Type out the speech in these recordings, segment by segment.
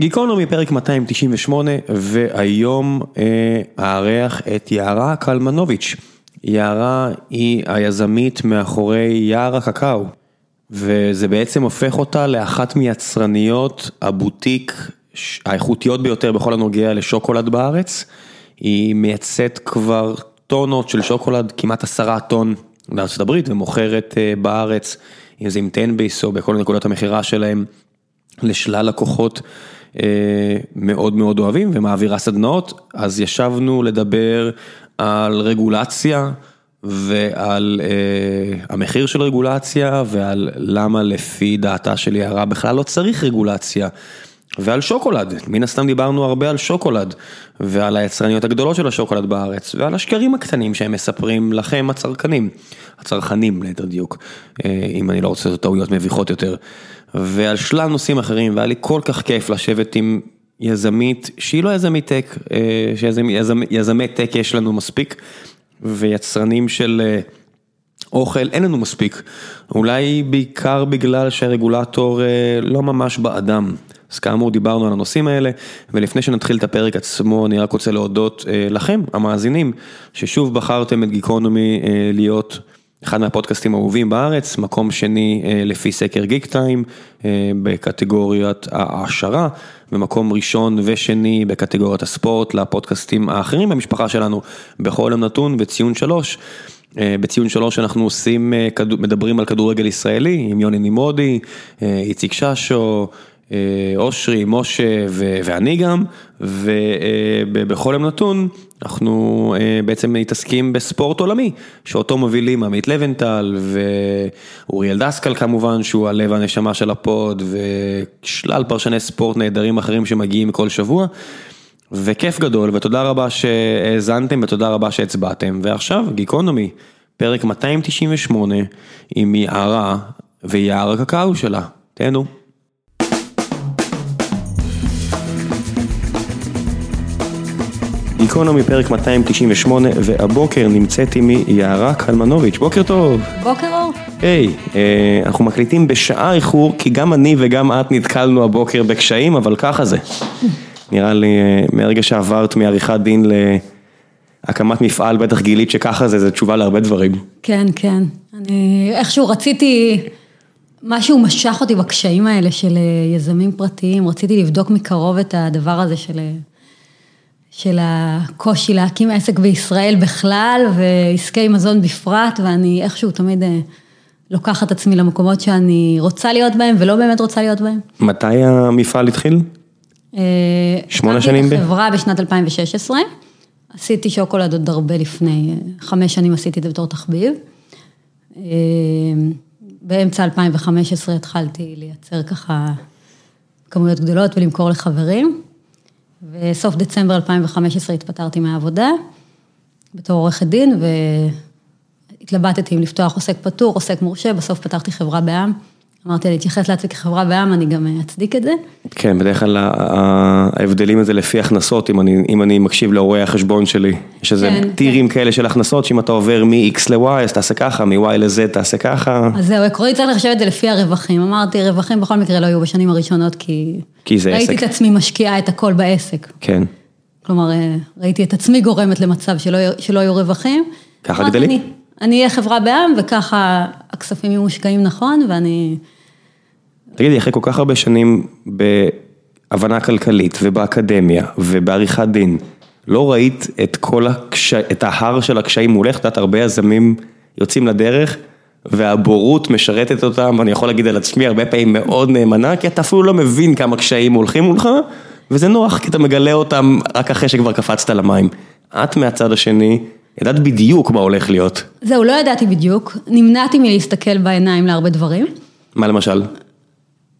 גיקונומי פרק 298 והיום אה, אארח את יערה קלמנוביץ'. יערה היא היזמית מאחורי יער הקקאו וזה בעצם הופך אותה לאחת מיצרניות הבוטיק האיכותיות ביותר בכל הנוגע לשוקולד בארץ. היא מייצאת כבר טונות של שוקולד, כמעט עשרה טון בארצות הברית ומוכרת אה, בארץ, אם זה עם 10 בייס או בכל נקודות המכירה שלהם לשלל לקוחות. אה, מאוד מאוד אוהבים ומעבירה סדנאות, אז ישבנו לדבר על רגולציה ועל uh, המחיר של רגולציה ועל למה לפי דעתה של יערה בכלל לא צריך רגולציה. ועל שוקולד, מן הסתם דיברנו הרבה על שוקולד ועל היצרניות הגדולות של השוקולד בארץ ועל השקרים הקטנים שהם מספרים לכם הצרכנים, הצרכנים ליתר דיוק, אה, אם אני לא רוצה לעשות טעויות מביכות יותר. ועל שלל נושאים אחרים, והיה לי כל כך כיף לשבת עם יזמית שהיא לא יזמית טק, אה, שיזמי טק יש לנו מספיק, ויצרנים של אה, אוכל אין לנו מספיק, אולי בעיקר בגלל שהרגולטור אה, לא ממש באדם. אז כאמור דיברנו על הנושאים האלה, ולפני שנתחיל את הפרק עצמו אני רק רוצה להודות לכם, המאזינים, ששוב בחרתם את גיקונומי להיות אחד מהפודקאסטים האהובים בארץ, מקום שני אה, לפי סקר גיק טיים אה, בקטגוריית העשרה, ומקום ראשון ושני בקטגוריית הספורט לפודקאסטים האחרים במשפחה שלנו, בכל יום נתון בציון שלוש. אה, בציון שלוש אנחנו עושים, מדברים על כדורגל ישראלי עם יוני נמרודי, איציק ששו, אושרי, משה ואני גם, ובכל יום נתון אנחנו בעצם מתעסקים בספורט עולמי, שאותו מובילים עמית לבנטל ואוריאל דסקל כמובן, שהוא הלב הנשמה של הפוד, ושלל פרשני ספורט נהדרים אחרים שמגיעים כל שבוע. וכיף גדול ותודה רבה שהאזנתם ותודה רבה שהצבעתם ועכשיו גיקונומי פרק 298 עם יערה ויער הקקאו שלה, תהנו. גיקונומי פרק 298 והבוקר נמצאת עימי יערה קלמנוביץ', בוקר טוב. בוקר אור. היי, אה, אנחנו מקליטים בשעה איחור כי גם אני וגם את נתקלנו הבוקר בקשיים אבל ככה זה. נראה לי אה, מהרגע שעברת מעריכת דין להקמת מפעל בטח גילית שככה זה, זה תשובה להרבה דברים. כן, כן. אני איכשהו רציתי, משהו משך אותי בקשיים האלה של אה, יזמים פרטיים, רציתי לבדוק מקרוב את הדבר הזה של... של הקושי להקים עסק בישראל בכלל ועסקי מזון בפרט, ואני איכשהו תמיד אה, לוקחת עצמי למקומות שאני רוצה להיות בהם ולא באמת רוצה להיות בהם. מתי המפעל התחיל? אה, שמונה שנים? הקמתי את החברה בשנת 2016, עשיתי שוקולד עוד הרבה לפני, חמש שנים עשיתי את זה בתור תחביב. אה, באמצע 2015 התחלתי לייצר ככה כמויות גדולות ולמכור לחברים. וסוף דצמבר 2015 התפטרתי מהעבודה בתור עורכת דין והתלבטתי אם לפתוח עוסק פטור, עוסק מורשה, בסוף פתחתי חברה בעם. אמרתי, אני אתייחס לעצמי כחברה בעם, אני גם אצדיק את זה. כן, בדרך כלל ההבדלים הזה לפי הכנסות, אם אני, אם אני מקשיב לאורי החשבון שלי, יש איזה כן, טירים כן. כאלה של הכנסות, שאם אתה עובר מ-X ל-Y, אז תעשה ככה, מ-Y ל-Z תעשה ככה. אז זהו, עקרונית צריך לחשב את זה לפי הרווחים. אמרתי, רווחים בכל מקרה לא יהיו בשנים הראשונות, כי, כי זה ראיתי עסק. את עצמי משקיעה את הכל בעסק. כן. כלומר, אה, ראיתי את עצמי גורמת למצב שלא, שלא יהיו רווחים. ככה גדלים? אני אהיה חברה בעם, וככה הכספים יהיו מושקעים נכון, ואני... תגידי, אחרי כל כך הרבה שנים בהבנה כלכלית ובאקדמיה ובעריכת דין, לא ראית את כל הקש... את ההר של הקשיים מולך? את יודעת, הרבה יזמים יוצאים לדרך והבורות משרתת אותם, ואני יכול להגיד על עצמי הרבה פעמים מאוד נאמנה, כי אתה אפילו לא מבין כמה קשיים הולכים מולך, וזה נוח כי אתה מגלה אותם רק אחרי שכבר קפצת למים. את מהצד השני, ידעת בדיוק מה הולך להיות. זהו, לא ידעתי בדיוק, נמנעתי מלהסתכל בעיניים להרבה דברים. מה למשל?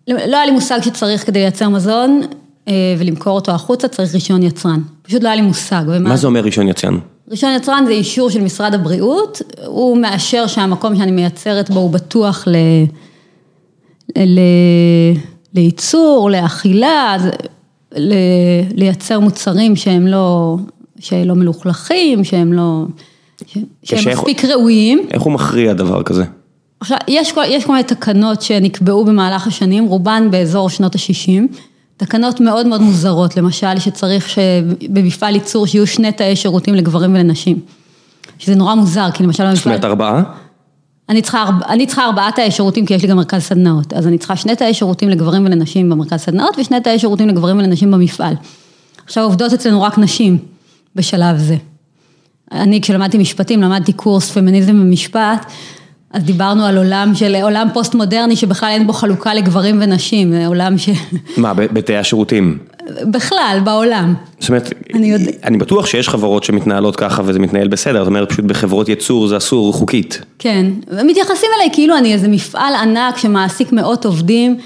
לא היה לי מושג שצריך כדי לייצר מזון אה, ולמכור אותו החוצה, צריך רישיון יצרן. פשוט לא היה לי מושג. ומה... מה זה אומר רישיון יצרן? רישיון יצרן זה אישור של משרד הבריאות, הוא מאשר שהמקום שאני מייצרת בו הוא בטוח ל... ל... לייצור, לאכילה, ל... לייצר מוצרים שהם לא, שלא מלוכלכים, שהם לא, שהם מספיק ראויים. איך הוא מכריע דבר כזה? עכשיו, יש כל, יש כל מיני תקנות שנקבעו במהלך השנים, רובן באזור שנות ה-60, תקנות מאוד מאוד מוזרות, למשל שצריך שבמפעל ייצור שיהיו שני תאי שירותים לגברים ולנשים. שזה נורא מוזר, כי למשל זאת. אומרת ארבעה? אני צריכה, ארבע- אני צריכה ארבעה תאי שירותים כי יש לי גם מרכז סדנאות, אז אני צריכה שני תאי שירותים לגברים ולנשים במרכז סדנאות ושני תאי שירותים לגברים ולנשים במפעל. עכשיו עובדות אצלנו רק נשים בשלב זה. אני כשלמדתי משפטים למדתי קורס פמיניזם במשפט, אז דיברנו על עולם של, עולם פוסט מודרני שבכלל אין בו חלוקה לגברים ונשים, זה עולם ש... מה, בתאי השירותים? בכלל, בעולם. זאת אומרת, אני יודע- אני בטוח שיש חברות שמתנהלות ככה וזה מתנהל בסדר, זאת אומרת פשוט בחברות ייצור זה אסור חוקית. כן, ומתייחסים אליי כאילו אני איזה מפעל ענק שמעסיק מאות עובדים,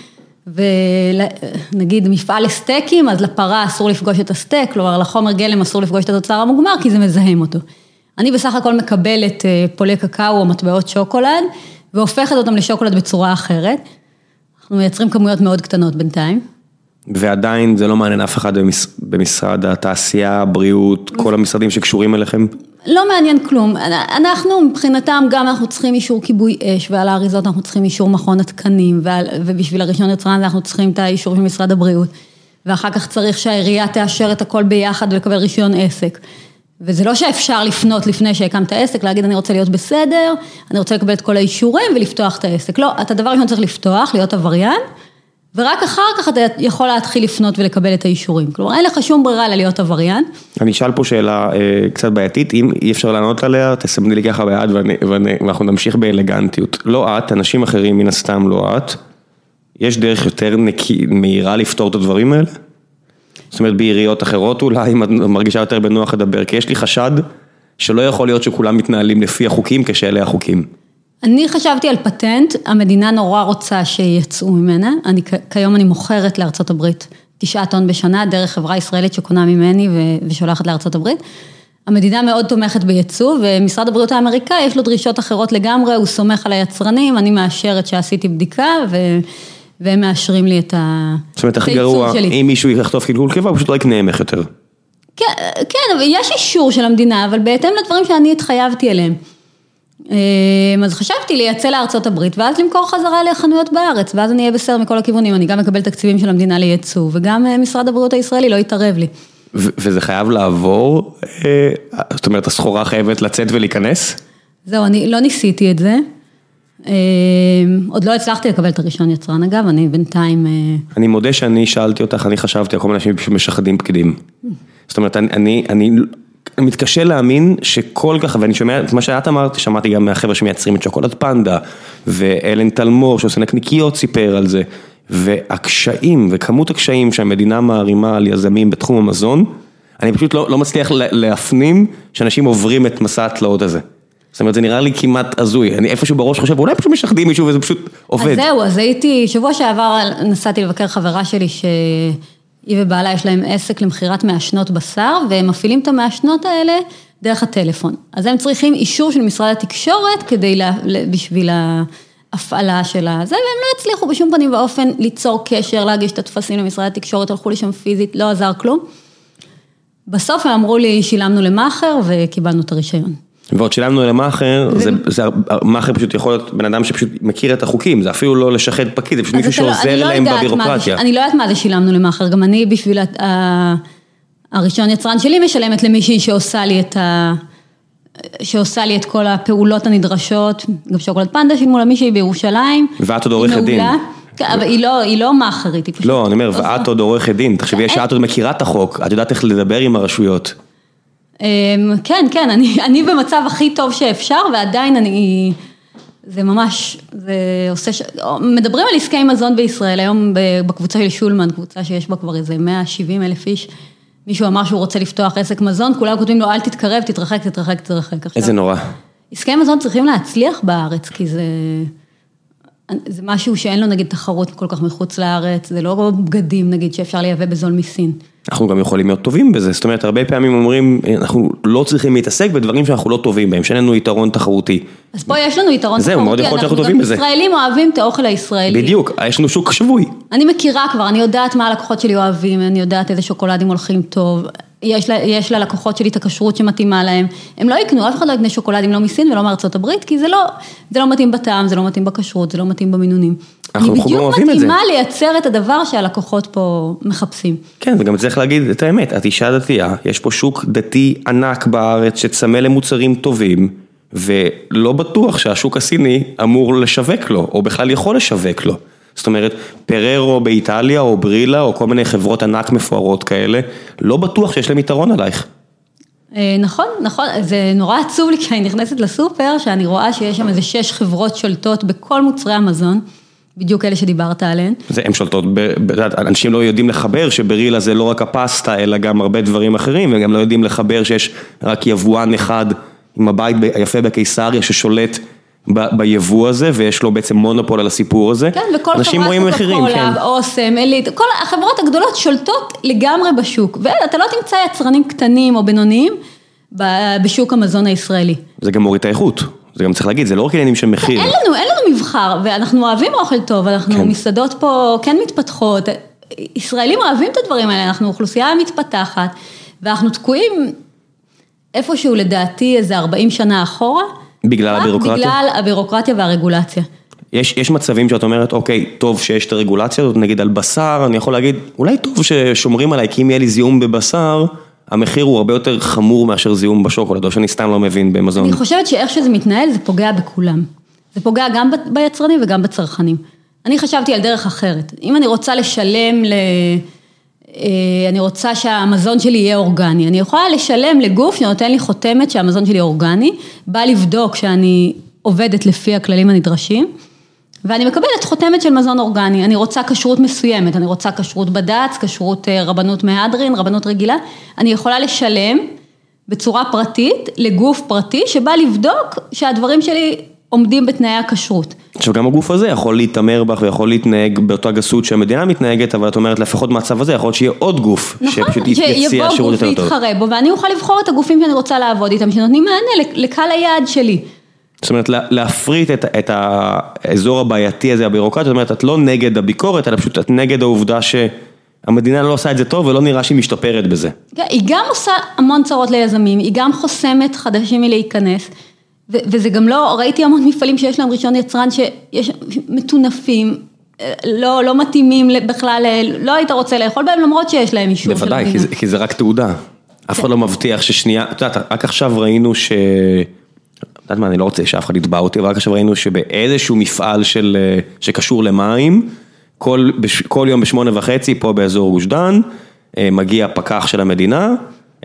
ונגיד מפעל לסטייקים, אז לפרה אסור לפגוש את הסטייק, כלומר לחומר גלם אסור לפגוש את התוצר המוגמר, כי זה מזהם אותו. אני בסך הכל מקבלת אה, פולי קקאו או מטבעות שוקולד, והופכת אותם לשוקולד בצורה אחרת. אנחנו מייצרים כמויות מאוד קטנות בינתיים. ועדיין זה לא מעניין אף אחד במש... במשרד התעשייה, הבריאות, כל המשרדים שקשורים אליכם. לא מעניין כלום, אנחנו מבחינתם גם אנחנו צריכים אישור כיבוי אש ועל האריזות אנחנו צריכים אישור מכון התקנים ועל, ובשביל הרישיון יצרן אנחנו צריכים את האישור של משרד הבריאות. ואחר כך צריך שהעירייה תאשר את הכל ביחד ולקבל רישיון עסק. וזה לא שאפשר לפנות לפני שהקמת עסק, להגיד אני רוצה להיות בסדר, אני רוצה לקבל את כל האישורים ולפתוח את העסק, לא, אתה דבר ראשון צריך לפתוח, להיות עבריין ורק אחר כך אתה יכול להתחיל לפנות ולקבל את האישורים, כלומר אין לך שום ברירה אלא להיות עבריין. אני אשאל פה שאלה אה, קצת בעייתית, אם אי אפשר לענות עליה, תסמני לי ככה ביד ואני, ואני, ואנחנו נמשיך באלגנטיות. לא את, אנשים אחרים מן הסתם לא את, יש דרך יותר נקי, מהירה לפתור את הדברים האלה? זאת אומרת בעיריות אחרות אולי, אם את מרגישה יותר בנוח לדבר, כי יש לי חשד שלא יכול להיות שכולם מתנהלים לפי החוקים כשאלה החוקים. אני חשבתי על פטנט, המדינה נורא רוצה שיצאו ממנה, אני, כיום אני מוכרת לארצות הברית תשעה טון בשנה דרך חברה ישראלית שקונה ממני ו- ושולחת לארצות הברית. המדינה מאוד תומכת בייצוא ומשרד הבריאות האמריקאי יש לו דרישות אחרות לגמרי, הוא סומך על היצרנים, אני מאשרת שעשיתי בדיקה ו... והם מאשרים לי את ה- זאת אומרת, הכי גרוע, שלי. אם מישהו יחטוף קלקול קיבה, הוא פשוט לא יקנה ממך יותר. כן, כן, אבל יש אישור של המדינה, אבל בהתאם לדברים שאני התחייבתי אליהם. אמ, אז חשבתי לייצא לארצות הברית ואז למכור חזרה לחנויות בארץ, ואז אני אהיה בסדר מכל הכיוונים, אני גם אקבל תקציבים של המדינה לייצוא, וגם אה, משרד הבריאות הישראלי לא יתערב לי. וזה חייב לעבור, אה, זאת אומרת, הסחורה חייבת לצאת ולהיכנס? זהו, אני לא ניסיתי את זה. אמ, עוד לא הצלחתי לקבל את הרישיון יצרן אגב, אני בינתיים... אה, אני מודה שאני שאלתי אותך, אני חשבתי על כל מיני אנשים שמשחדים פקידים. זאת אומרת, אני אני מתקשה להאמין שכל כך, ואני שומע את מה שאת אמרת, שמעתי גם מהחבר'ה שמייצרים את שוקולד פנדה, ואלן תלמור שעושה נקניקיות סיפר על זה, והקשיים וכמות הקשיים שהמדינה מערימה על יזמים בתחום המזון, אני פשוט לא, לא מצליח לה- להפנים שאנשים עוברים את מסע התלאות הזה. זאת אומרת, זה נראה לי כמעט הזוי, אני איפשהו בראש חושב, אולי פשוט משחדים מישהו וזה פשוט עובד. אז זהו, אז הייתי, שבוע שעבר נסעתי לבקר חברה שלי שהיא ובעלה יש להם עסק למכירת מעשנות בשר, והם מפעילים את המעשנות האלה דרך הטלפון. אז הם צריכים אישור של משרד התקשורת כדי, לה, בשביל ההפעלה של הזה, והם לא הצליחו בשום פנים ואופן ליצור קשר, להגיש את הטפסים למשרד התקשורת, הלכו לשם פיזית, לא עזר כלום. בסוף הם אמרו לי, שילמנו למאכר וקיבלנו את הרישיון. ועוד שילמנו למאכר, זה, זה, מאכר פשוט יכול להיות בן אדם שפשוט מכיר את החוקים, זה אפילו לא לשחד פקיד, זה פשוט מישהו לא- שעוזר לא להם זה- בבירוקרטיה. אני לא יודעת מה זה שילמנו למאכר, גם אני בשביל ה- ה- הרישיון יצרן שלי משלמת למישהי שעושה לי את ה... שעושה לי את כל הפעולות הנדרשות, גם שוקולד פנדה שילמו לה מישהי בירושלים. ואת עוד עורכת דין. כן, אבל היא לא, היא לא מאכרית, היא פשוט... לא, אני אומר, ואת עוד עורכת דין, תחשבי שאת עוד מכירה את החוק, את יודעת איך לדבר עם הרשויות. אמ, כן, כן, אני, אני במצב הכי טוב שאפשר, ועדיין אני, זה ממש, זה עושה, ש... מדברים על עסקי מזון בישראל, היום בקבוצה של שולמן, קבוצה שיש בה כבר איזה 170 אלף איש, מישהו אמר שהוא רוצה לפתוח עסק מזון, כולם כותבים לו אל תתקרב, תתרחק, תתרחק, תתרחק. עכשיו, איזה נורא. עסקי מזון צריכים להצליח בארץ, כי זה, זה משהו שאין לו נגיד תחרות כל כך מחוץ לארץ, זה לא בגדים נגיד שאפשר לייבא בזול מסין. אנחנו גם יכולים להיות טובים בזה, זאת אומרת, הרבה פעמים אומרים, אנחנו לא צריכים להתעסק בדברים שאנחנו לא טובים בהם, שאין לנו יתרון תחרותי. אז פה יש לנו יתרון זהו, מאוד יכול להיות שאנחנו טובים בזה. ישראלים אוהבים את האוכל הישראלי. בדיוק, יש לנו שוק שבוי. אני מכירה כבר, אני יודעת מה הלקוחות שלי אוהבים, אני יודעת איזה שוקולדים הולכים טוב, יש, לה, יש ללקוחות שלי את הכשרות שמתאימה להם, הם לא יקנו, אף אחד לא יקנה שוקולדים לא מסין ולא מארצות הברית, כי זה לא, זה לא מתאים בטעם, זה לא מתאים בכשרות, זה לא מתאים במינונים. אנחנו היא בדיוק אוהבים את זה. מתאימה לייצר את הדבר שהלקוחות פה מחפשים. כן, וגם צריך להגיד את האמת, את אישה דתייה, יש פה שוק דתי ענק בארץ שצמא למוצרים טובים, ולא בטוח שהשוק הסיני אמור לשווק לו, או בכלל יכול לשווק לו. זאת אומרת, פררו באיטליה, או ברילה, או כל מיני חברות ענק מפוארות כאלה, לא בטוח שיש להם יתרון עלייך. אה, נכון, נכון, זה נורא עצוב לי כי אני נכנסת לסופר, שאני רואה שיש שם איזה שש חברות שולטות בכל מוצרי המזון, בדיוק אלה שדיברת עליהן. זה, הם שולטות, אנשים לא יודעים לחבר שברילה זה לא רק הפסטה, אלא גם הרבה דברים אחרים, וגם לא יודעים לחבר שיש רק יבואן אחד עם הבית היפה בקיסריה ששולט ב, ביבוא הזה, ויש לו בעצם מונופול על הסיפור הזה. כן, וכל אנשים חברת רואים קוקה מחירים, קולה, כן. אוסם, עילית, כל החברות הגדולות שולטות לגמרי בשוק, ואתה לא תמצא יצרנים קטנים או בינוניים בשוק המזון הישראלי. זה גם מוריד את האיכות, זה גם צריך להגיד, זה לא רק עניינים של מחיר. אין לנו, אין לנו מבחר, ואנחנו אוהבים אוכל טוב, אנחנו כן. מסעדות פה כן מתפתחות, ישראלים אוהבים את הדברים האלה, אנחנו אוכלוסייה מתפתחת, ואנחנו תקועים איפשהו לדעתי איזה 40 שנה אחורה. בגלל הבירוקרטיה? בגלל הבירוקרטיה והרגולציה. יש, יש מצבים שאת אומרת, אוקיי, טוב שיש את הרגולציה הזאת, נגיד על בשר, אני יכול להגיד, אולי טוב ששומרים עליי, כי אם יהיה לי זיהום בבשר, המחיר הוא הרבה יותר חמור מאשר זיהום בשוקולד, או שאני סתם לא מבין במזון. אני חושבת שאיך שזה מתנהל זה פוגע בכולם. זה פוגע גם ביצרנים וגם בצרכנים. אני חשבתי על דרך אחרת. אם אני רוצה לשלם ל... אה, אני רוצה שהמזון שלי יהיה אורגני. אני יכולה לשלם לגוף שנותן לי חותמת שהמזון שלי אורגני, בא לבדוק שאני עובדת לפי הכללים הנדרשים, ואני מקבלת חותמת של מזון אורגני. אני רוצה כשרות מסוימת, אני רוצה כשרות בד"ץ, כשרות אה, רבנות מהדרין, רבנות רגילה. אני יכולה לשלם בצורה פרטית לגוף פרטי שבא לבדוק שהדברים שלי עומדים בתנאי הכשרות. עכשיו גם הגוף הזה יכול להתעמר בך ויכול להתנהג באותה גסות שהמדינה מתנהגת, אבל את אומרת לפחות מהצו הזה יכול להיות שיהיה עוד גוף, נכון, שפשוט יציע שיבוא שירות גוף יותר טוב. ויתחרה בו, ואני אוכל לבחור את הגופים שאני רוצה לעבוד איתם, שנותנים מענה לקהל היעד שלי. זאת אומרת לה- להפריט את, את האזור הבעייתי הזה, הבירוקרטיה, זאת אומרת את לא נגד הביקורת, אלא פשוט את נגד העובדה שהמדינה לא עושה את זה טוב ולא נראה שהיא משתפרת בזה. כן, היא גם עושה המון צרות ליזמים, היא גם חוסמת חדשים מלהיכנס, וזה גם לא, ראיתי המון מפעלים שיש להם רישיון יצרן שיש מטונפים, לא, לא מתאימים בכלל, לא היית רוצה לאכול בהם למרות שיש להם אישור של בוודאי, המדינה. זה, כי זה רק תעודה. אף אחד לא מבטיח ששנייה, את יודעת, רק עכשיו ראינו ש... יודעת מה, אני לא רוצה שאף אחד יתבע אותי, אבל רק עכשיו ראינו שבאיזשהו מפעל של, אה, שקשור למים, כל, כל יום בשמונה וחצי פה באזור גוש דן, אה, מגיע פקח של המדינה,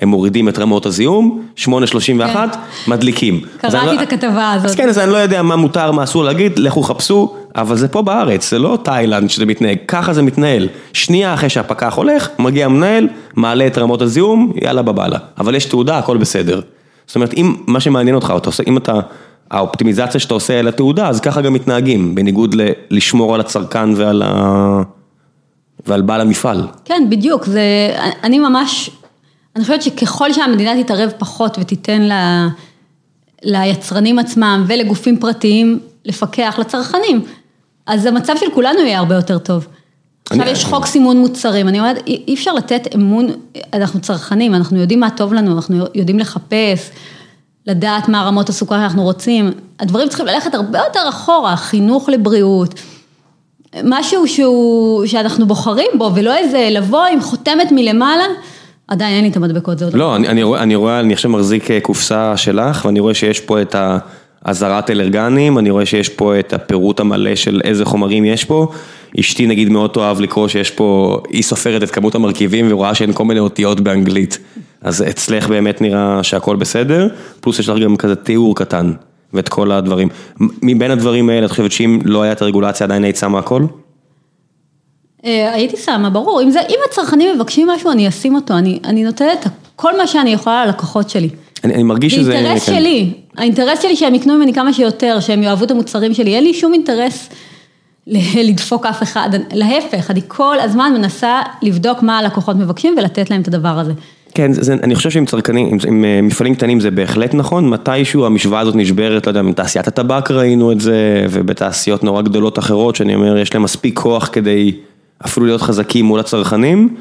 הם מורידים את רמות הזיהום, 8.31, מדליקים. אז אני כן. קראתי לא- את הכתבה הזאת. אז כן, אז אני לא יודע מה מותר, מה אסור להגיד, לכו חפשו, אבל זה פה בארץ, זה לא תאילנד שזה מתנהג, ככה זה מתנהל. שנייה אחרי שהפקח הולך, מגיע המנהל, מעלה את רמות הזיהום, יאללה בבאללה. אבל יש תעודה, הכל בסדר. זאת אומרת, אם מה שמעניין אותך, אתה עושה, אם אתה, האופטימיזציה שאתה עושה על התעודה, אז ככה גם מתנהגים, בניגוד ל- לשמור על הצרכן ועל, ה... ועל בעל המפעל. כן, בדיוק, זה, אני ממש, אני חושבת שככל שהמדינה תתערב פחות ותיתן ל, ליצרנים עצמם ולגופים פרטיים לפקח לצרכנים, אז המצב של כולנו יהיה הרבה יותר טוב. עכשיו יש חוק סימון מוצרים, אני אומרת, אי אפשר לתת אמון, אנחנו צרכנים, אנחנו יודעים מה טוב לנו, אנחנו יודעים לחפש, לדעת מה רמות הסוכר שאנחנו רוצים, הדברים צריכים ללכת הרבה יותר אחורה, חינוך לבריאות, משהו שהוא, שאנחנו בוחרים בו, ולא איזה לבוא עם חותמת מלמעלה, עדיין אין לי את המדבקות, זה עוד לא, אני, אני רואה, אני רואה, אני עכשיו מחזיק אה, קופסה שלך, ואני רואה שיש פה את האזהרת אלרגנים, אני רואה שיש פה את הפירוט המלא של איזה חומרים יש פה. אשתי נגיד מאוד תאהב לקרוא שיש פה, היא סופרת את כמות המרכיבים ורואה שאין כל מיני אותיות באנגלית. אז אצלך באמת נראה שהכל בסדר, פלוס יש לך גם כזה תיאור קטן, ואת כל הדברים. מבין הדברים האלה, את חושבת שאם לא היה את הרגולציה עדיין היית שמה הכל? אה, הייתי שמה, ברור, אם, זה, אם הצרכנים מבקשים משהו, אני אשים אותו, אני, אני נותנת כל מה שאני יכולה ללקוחות שלי. אני, אני מרגיש זה שזה... אינטרס כן. שלי, האינטרס שלי שהם יקנו ממני כמה שיותר, שהם יאהבו את המוצרים שלי, אין לי שום אינטרס לדפוק אף אחד, להפך, אני כל הזמן מנסה לבדוק מה הלקוחות מבקשים ולתת להם את הדבר הזה. כן, זה, אני חושב שעם צרכנים, עם, עם אה, מפעלים קטנים זה בהחלט נכון, מתישהו המשוואה הזאת נשברת, לא יודע, בתעשיית הטבק ראינו את זה, ובתעשיות נורא גדולות אחרות, שאני אומר, יש להם מספיק כוח כדי אפילו להיות חזקים מול הצרכנים,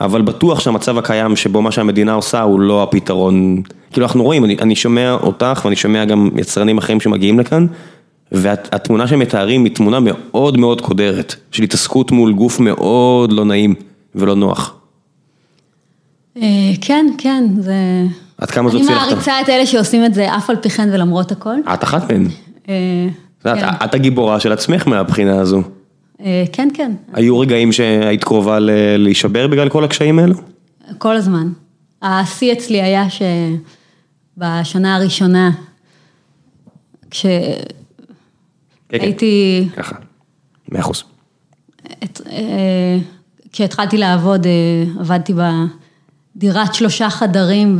אבל בטוח שהמצב הקיים שבו מה שהמדינה עושה הוא לא הפתרון, כאילו אנחנו רואים, אני, אני שומע אותך ואני שומע גם יצרנים אחרים שמגיעים לכאן, והתמונה שהם מתארים היא תמונה מאוד מאוד קודרת, של התעסקות מול גוף מאוד לא נעים ולא נוח. אה, כן, כן, זה... עד כמה זה אני הוציא לך ה... מעריצה את אלה שעושים את זה אף על פי כן ולמרות הכל. את אחת מהן. אה, את כן. את הגיבורה של עצמך מהבחינה הזו. אה, כן, כן, היו רגעים שהיית קרובה להישבר בגלל כל הקשיים האלו? כל הזמן. השיא אצלי היה שבשנה הראשונה, כשהייתי, כן, כן, ככה. מאה אחוז. אה, כשהתחלתי לעבוד, אה, עבדתי בדירת שלושה חדרים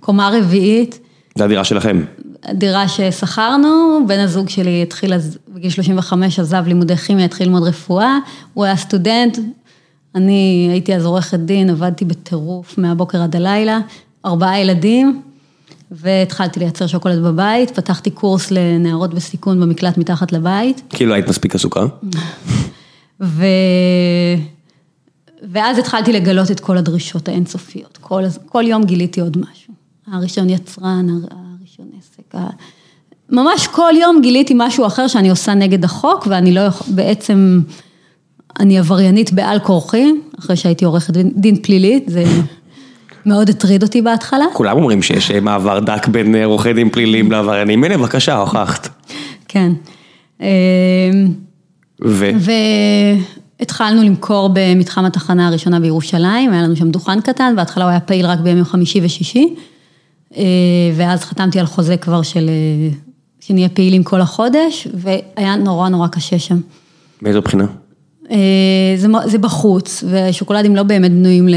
בקומה רביעית, זה הדירה שלכם. דירה ששכרנו, בן הזוג שלי התחיל אז, בגיל 35, עזב לימודי כימיה, התחיל ללמוד רפואה, הוא היה סטודנט, אני הייתי אז עורכת דין, עבדתי בטירוף מהבוקר עד הלילה, ארבעה ילדים, והתחלתי לייצר שוקולד בבית, פתחתי קורס לנערות בסיכון במקלט מתחת לבית, כאילו היית מספיק עסוקה. ו... ואז התחלתי לגלות את כל הדרישות האינסופיות, כל, כל יום גיליתי עוד משהו. הראשון יצרן, הר- הראשון עסק, ה- ממש כל יום גיליתי משהו אחר שאני עושה נגד החוק, ואני לא יכול, בעצם, אני עבריינית בעל כורחי, אחרי שהייתי עורכת דין פלילית, זה מאוד הטריד אותי בהתחלה. כולם אומרים שיש אה, מעבר דק בין אה, עורכי דין פליליים לעבריינים. הנה, בבקשה, הוכחת. כן. אמ, ו... והתחלנו למכור במתחם התחנה הראשונה בירושלים, היה לנו שם דוכן קטן, בהתחלה הוא היה פעיל רק בימים חמישי ושישי, אה, ואז חתמתי על חוזה כבר של, שנהיה פעילים כל החודש, והיה נורא נורא קשה שם. מאיזו בחינה? זה, זה בחוץ, ושוקולדים לא באמת בנויים ל,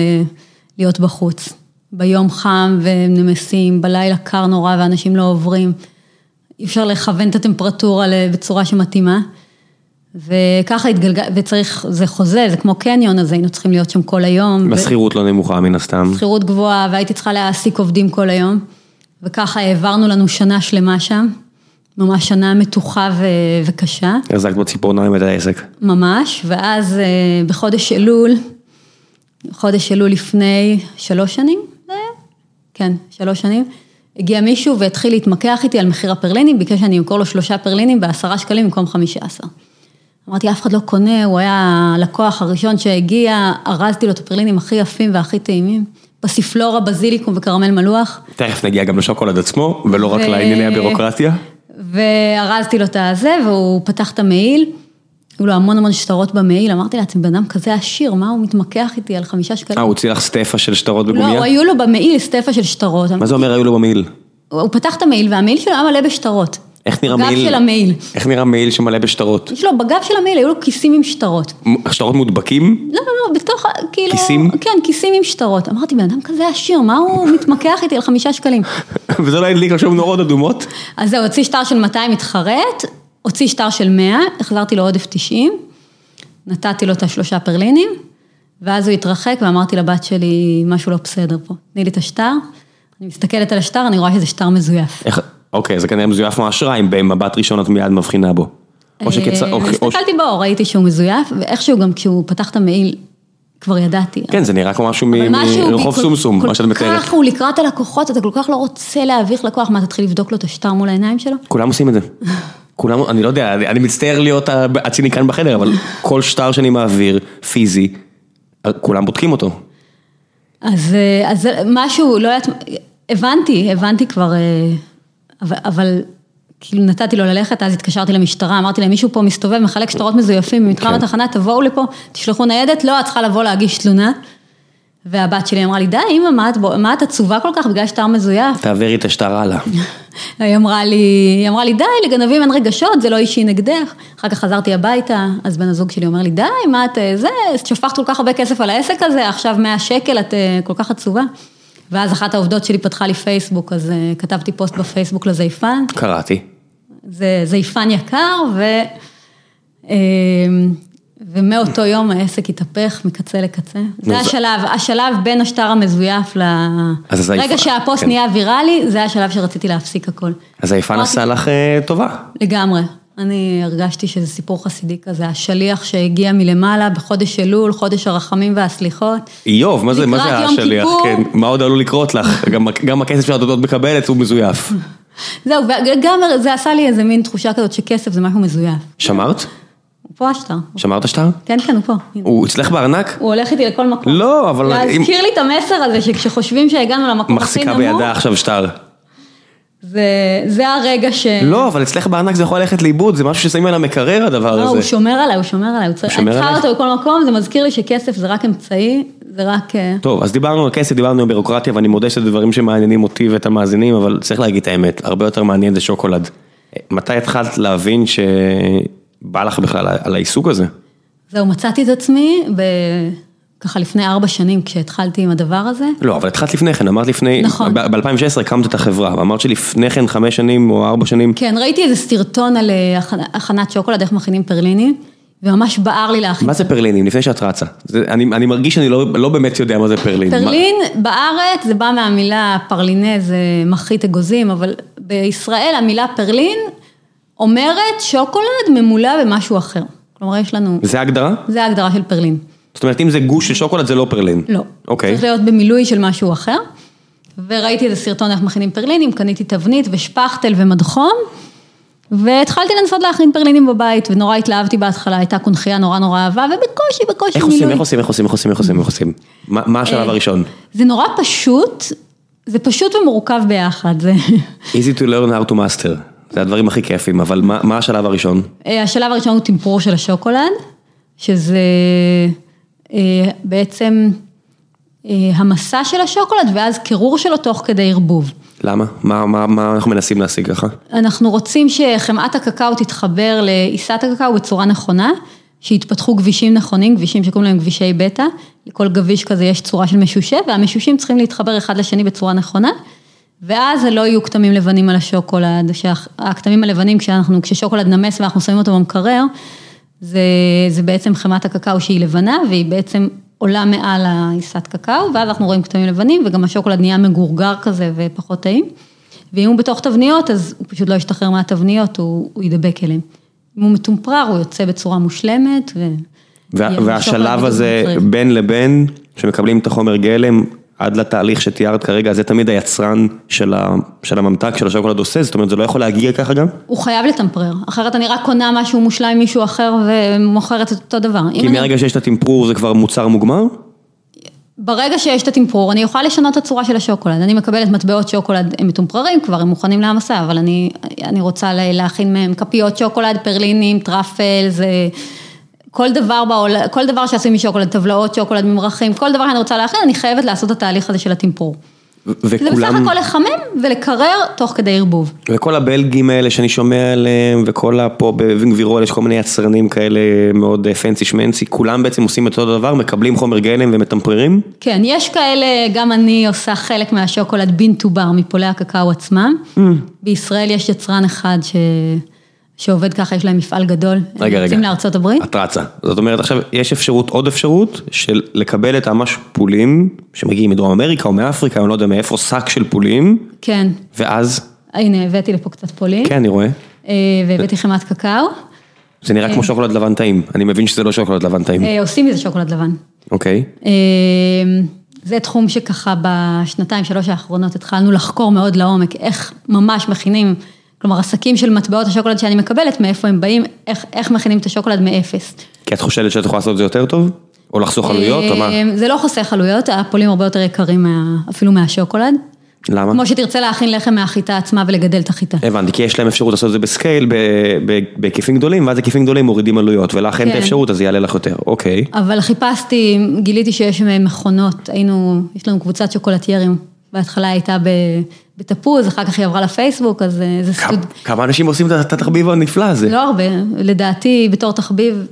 להיות בחוץ. ביום חם ונמסים, בלילה קר נורא ואנשים לא עוברים. אי אפשר לכוון את הטמפרטורה בצורה שמתאימה. וככה התגלגל, וצריך, זה חוזה, זה כמו קניון, אז היינו צריכים להיות שם כל היום. ו- והשכירות לא נמוכה מן הסתם. שכירות גבוהה, והייתי צריכה להעסיק עובדים כל היום. וככה העברנו לנו שנה שלמה שם, ממש שנה מתוחה ו- וקשה. החזקת בציפורניים את העסק. ממש, ואז אה, בחודש אלול, חודש אלול לפני שלוש שנים? כן, שלוש שנים, הגיע מישהו והתחיל להתמקח איתי על מחיר הפרלינים, ביקש שאני אמכור לו שלושה פרלינים בעשרה שקלים במקום חמישה עשר. אמרתי, אף אחד לא קונה, הוא היה הלקוח הראשון שהגיע, ארזתי לו את הפרלינים הכי יפים והכי טעימים, פסיפלורה, בזיליקום וקרמל מלוח. תכף נגיע גם לשוקולד עצמו, ולא רק ו- לענייני הבירוקרטיה. וארזתי לו את הזה, והוא פתח את המעיל, היו לו המון המון שטרות במעיל, אמרתי לעצמי, בן אדם כזה עשיר, מה הוא מתמקח איתי על חמישה שקלים? אה, הוא הוציא לך סטפה של שטרות לא, בגומיה? היו לו במעיל סטפה של שטרות. מה זה אומר היו לו במעיל? הוא פתח את המעיל, והמעיל שלו היה מלא בשטרות. איך נראה בגב מעיל? של המעיל. איך נראה מעיל שמלא בשטרות? יש לו, בגב של המעיל היו לו כיסים עם שטרות. שטרות מודבקים? לא, לא, לא, בתוך, כאילו... כיסים? כן, כיסים עם שטרות. אמרתי, בן אדם כזה עשיר, מה הוא מתמקח איתי על חמישה שקלים? וזה לא הדליק עכשיו נורות אדומות? אז זהו, הוציא שטר של 200 מתחרט, הוציא שטר של 100, החזרתי לו עודף 90, נתתי לו את השלושה פרלינים, ואז הוא התרחק ואמרתי לבת שלי, משהו לא בסדר פה, תני לי את השטר. אני מסתכלת על השטר, אני רואה שזה שטר מזויף. איך, אוקיי, זה כנראה מזויף מהאשראי, אם במבט ראשון את מיד מבחינה בו. או שכצ... אה, או- או- הסתכלתי בו, ראיתי שהוא מזויף, ואיכשהו גם כשהוא פתח את המעיל, כבר ידעתי. כן, זה נראה כמו משהו מרחוב כל- סומסום, כל מה שאת מתארת. כך הוא לקראת הלקוחות, אתה כל כך לא רוצה להביך לקוח, מה, תתחיל לבדוק לו את השטר מול העיניים שלו? כולם עושים את זה. כולם, אני לא יודע, אני, מצטער להיות הציניקן בחדר, אבל כל שטר שאני מעביר, פיזי, כולם בודקים אותו. אז, אה, אז משהו, לא יודעת, הבנתי, הבנתי כבר, אה, אבל, אבל כאילו נתתי לו ללכת, אז התקשרתי למשטרה, אמרתי להם, מישהו פה מסתובב, מחלק שטרות מזויפים במתחם כן. התחנה, תבואו לפה, תשלחו ניידת, לא, את צריכה לבוא להגיש תלונה. והבת שלי אמרה לי, די, אמא, מה את, בו- מה את עצובה כל כך בגלל שטר מזויף? תעבירי את השטר הלאה. היא אמרה לי, היא אמרה לי, די, לגנבים אין רגשות, זה לא אישי נגדך. אחר כך חזרתי הביתה, אז בן הזוג שלי אומר לי, די, מה את, אה, זה, שפכת כל כך הרבה כסף על העסק הזה, עכשיו 100 שקל, את אה, כל כך עצובה. ואז אחת העובדות שלי פתחה לי פייסבוק, אז אה, כתבתי פוסט בפייסבוק לזייפן, קראתי. זה זייפן יקר, ו... ומאותו יום העסק התהפך מקצה לקצה. זה השלב, השלב בין השטר המזויף ל... רגע שהפוסט כן. נהיה ויראלי, זה השלב שרציתי להפסיק הכל. אז היפן עשה לך אה, טובה. לגמרי. אני הרגשתי שזה סיפור חסידי כזה, השליח שהגיע מלמעלה בחודש אלול, חודש הרחמים והסליחות. איוב, מה זה, מה זה השליח? כיפור. כן, מה עוד עלול לקרות לך? גם, גם הכסף שאת עוד מקבלת הוא מזויף. זהו, וגם זה עשה לי איזה מין תחושה כזאת שכסף זה משהו מזויף. שמרת? הוא פה השטר. שמרת שטר? כן, כן, הוא פה. הוא אצלך בארנק? הוא הולך איתי לכל מקום. לא, אבל... להזכיר לי את המסר הזה שכשחושבים שהגענו למקום הכי מחזיקה נמוך, בידה עכשיו שטר. זה, זה הרגע ש... לא, אבל אצלך בארנק זה יכול ללכת לאיבוד, זה משהו ששמים על המקרר הדבר לא, הוא הזה. שומר עליי, הוא שומר עליי, הוא צריך, שומר אני צריכה? אותו בכל מקום, זה מזכיר לי שכסף זה רק אמצעי, זה רק... אה, טוב, אז דיברנו על כסף, דיברנו על בירוקרטיה, ואני מודה שזה דברים שמעניינים אותי ואת המאזינים, אבל צריך להגיד את האמת, הרבה יותר מעניין זה שוקולד. מתי התחלת להבין שבא לך בכלל על העיסוק הזה? זהו, מצאתי את עצמי ב... ככה לפני ארבע שנים כשהתחלתי עם הדבר הזה. לא, אבל התחלת לפני כן, אמרת לפני, נכון. ב-2016 הקמת את החברה, ואמרת שלפני כן חמש שנים או ארבע שנים, כן, ראיתי איזה סרטון על אה, הכנ- הכנת שוקולד, איך מכינים פרלינים, וממש בער לי להכין. מה זה פרלינים? לפני שאת רצה. זה, אני, אני מרגיש שאני לא, לא באמת יודע מה זה פרלין. פרלין בארץ זה בא מהמילה פרלינה, זה מחית אגוזים, אבל בישראל המילה פרלין אומרת שוקולד ממולא במשהו אחר. כלומר, יש לנו, זה ההגדרה? זה ההגדרה של פרלין. זאת אומרת, אם זה גוש של שוקולד זה לא פרלין. לא. אוקיי. צריך להיות במילוי של משהו אחר. וראיתי איזה סרטון איך מכינים פרלינים, קניתי תבנית ושפכטל ומדחום, והתחלתי לנסות להכין פרלינים בבית, ונורא התלהבתי בהתחלה, הייתה קונכייה נורא נורא אהבה, ובקושי, בקושי איך מילוי. איך עושים, איך עושים, איך עושים, איך עושים, איך עושים? מה מה השלב הראשון? זה נורא פשוט, זה פשוט ומורכב ביחד. זה... easy to learn how to master. זה הדברים הכי כיפים, אבל מה מה השלב הראשון? אה, השלב הראשון הוא טמפרור של השוקולד, שזה אה, בעצם אה, המסע של השוקולד ואז קירור שלו תוך כדי ערבוב. למה? מה מה- מה אנחנו מנסים להשיג ככה? אנחנו רוצים שחמאת הקקאו תתחבר לעיסת הקקאו בצורה נכונה, שיתפתחו גבישים נכונים, גבישים שקוראים להם גבישי בטא, לכל גביש כזה יש צורה של משושה, והמשושים צריכים להתחבר אחד לשני בצורה נכונה, ואז לא יהיו כתמים לבנים על השוקולד, שהכתמים הלבנים כשאנחנו, כששוקולד נמס ואנחנו שמים אותו במקרר, זה, זה בעצם חמת הקקאו שהיא לבנה, והיא בעצם עולה מעל העיסת קקאו, ואז אנחנו רואים כתמים לבנים, וגם השוקולד נהיה מגורגר כזה ופחות טעים. ואם הוא בתוך תבניות, אז הוא פשוט לא ישתחרר מהתבניות, הוא, הוא ידבק אליהם. אם הוא מטומפרר, הוא יוצא בצורה מושלמת, ו... וה- והשלב הזה בין לבין, שמקבלים את החומר גלם, עד לתהליך שתיארת כרגע, זה תמיד היצרן של ה- של הממתק, של השוקולד עושה, זאת אומרת, זה לא יכול להגיע ככה גם? הוא חייב לטמפרר, אחרת אני רק קונה משהו מושלם עם מישהו אחר ומוכרת את אותו דבר. כי אני- מרגע שיש את הטמפרור זה כבר מוצר מוגמר? ברגע שיש את הטמפרור, אני אוכל לשנות את הצורה של השוקולד. אני מקבלת מטבעות שוקולד, הם מתומפררים כבר, הם מוכנים להעמסה, אבל אני, אני רוצה לה- להכין מהם כפיות שוקולד, פרלינים, truffle, זה... כל דבר בעולם, כל דבר שעשוי משוקולד, טבלאות שוקולד, ממרחים, כל דבר שאני רוצה להכין, אני חייבת לעשות את התהליך הזה של הטמפרור. ו- זה בסך וכולם, הכל לחמם ולקרר תוך כדי ערבוב. וכל הבלגים האלה שאני שומע עליהם, וכל הפה בווינגבירול, יש כל מיני יצרנים כאלה מאוד פנסי שמנסי, כולם בעצם עושים את אותו דבר, מקבלים חומר גלם ומטמפררים? כן, יש כאלה, גם אני עושה חלק מהשוקולד בין טו בר מפולי הקקאו עצמם. Mm. בישראל יש יצרן אחד ש... שעובד ככה, יש להם מפעל גדול. רגע, הם יוצאים. לארצות הברית. את רצה. זאת אומרת, עכשיו, יש אפשרות, עוד אפשרות, של לקבל את ממש פולים, שמגיעים מדרום אמריקה או מאפריקה, אני לא יודע מאיפה, שק של פולים, כן, ואז, הנה הבאתי לפה קצת פולין. כן, אני רואה, אה, והבאתי חמת קקאו. זה נראה כמו שוקולד לבן טעים, אני מבין שזה לא שוקולד לבן טעים, אה, עושים מזה שוקולד לבן. אוקיי. אה, זה תחום שככה בשנתיים, שלוש האחרונות התחלנו לחקור מאוד לעומק, איך ממש מכינים, כלומר עסקים של מטבעות השוקולד שאני מקבלת, מאיפה הם באים, איך, איך מכינים את השוקולד מאפס. כי את חושבת שאת יכולה לעשות את זה יותר טוב? או לחסוך עלויות, או מה? אה, זה לא חוסך עלויות, הפולים הרבה יותר יקרים מה, אפילו מהשוקולד. למה? כמו שתרצה להכין לחם מהחיטה עצמה ולגדל את החיטה. הבנתי, כי יש להם אפשרות לעשות את זה בסקייל, בהיקפים גדולים, ואז היקפים גדולים מורידים עלויות, ולך אין את כן. האפשרות, אז זה יעלה לך יותר, אוקיי. אבל חיפשתי, גיליתי שיש מכונות, היינו, יש לנו קבוצת שוקולטיירים, בהתחלה הייתה בתפוז, אחר כך היא עברה לפייסבוק, אז אה, זה כמה- סטוד... כמה אנשים עושים את התחביב הנפלא הזה? לא הרבה, לדעתי בתור תחביב,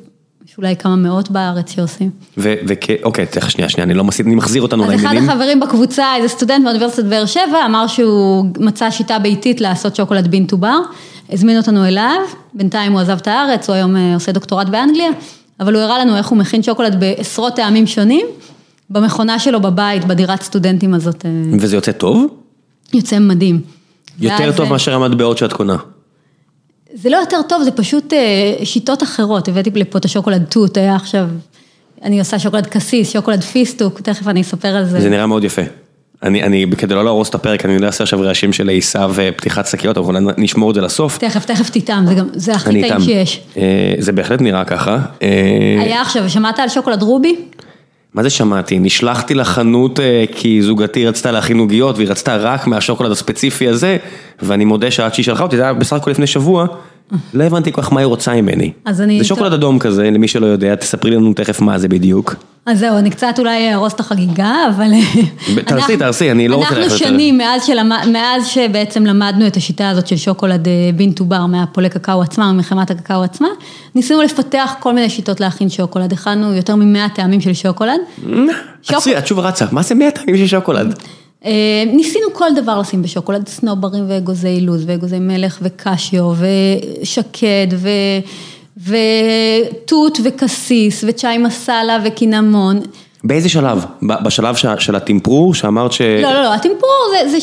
יש אולי כמה מאות בארץ שעושים. ואוקיי, תכף שנייה, שנייה, אני לא מסיט, אני מחזיר אותנו אז אחד לעניינים. החברים בקבוצה, איזה סטודנט מאוניברסיטת באר שבע, אמר שהוא מצא שיטה ביתית לעשות שוקולד bean to bar, הזמין אותנו אליו, בינתיים הוא עזב את הארץ, הוא היום אה, עושה דוקטורט באנגליה, אבל הוא הראה לנו איך הוא מכין שוקולד בעשרות טעמים שונים, במכונה שלו בבית, בדירת סטודנטים הזאת, אה, וזה יוצא טוב? יוצא מדהים. יותר טוב אה, מאשר המטבעות שאת קונה. זה לא יותר טוב, זה פשוט אה, שיטות אחרות, הבאתי לפה את השוקולד תות, היה עכשיו, אני עושה שוקולד קסיס, שוקולד פיסטוק, תכף אני אספר על זה. זה נראה מאוד יפה. אני, אני, כדי לא להרוס את הפרק, אני לא אעשה עכשיו רעשים של עשיו ופתיחת שקיות, אבל נשמור את זה לסוף. תכף, תכף תטעם, זה גם, זה הכי טעים שיש. אה, זה בהחלט נראה ככה. אה, היה עכשיו, שמעת על שוקולד רובי? מה זה שמעתי? נשלחתי לחנות אה, כי זוגתי רצתה להכין עוגיות והיא רצתה רק מהשוקולד הספציפי הזה, ואני מודה שעד שהיא שלחה אותי, זה היה בסך הכל לפני שבוע, לא הבנתי כל כך מה היא רוצה ממני. אז אני... זה שוקולד אדום כזה, למי שלא יודע, תספרי לנו תכף מה זה בדיוק. אז זהו, אני קצת אולי ארוס את החגיגה, אבל... תרסי, תרסי, אני לא רוצה ללכת אנחנו שנים, מאז, שלמד, מאז שבעצם למדנו את השיטה הזאת של שוקולד אה, בין טובר מהפולי קקאו עצמם, מחמת הקקאו עצמה, ניסינו לפתח כל מיני שיטות להכין שוקולד, הכנו יותר ממאה טעמים של שוקולד. עצרי, את שוב רצה, מה זה מאה טעמים של שוקולד? אה, ניסינו כל דבר לשים בשוקולד, סנוברים ואגוזי לוז ואגוזי מלך וקשיו ושקד ו... ותות וקסיס וצ'אי מסאלה וקינמון. באיזה שלב? בשלב של הטמפרור שאמרת ש... לא, לא, לא, הטמפרור זה, זה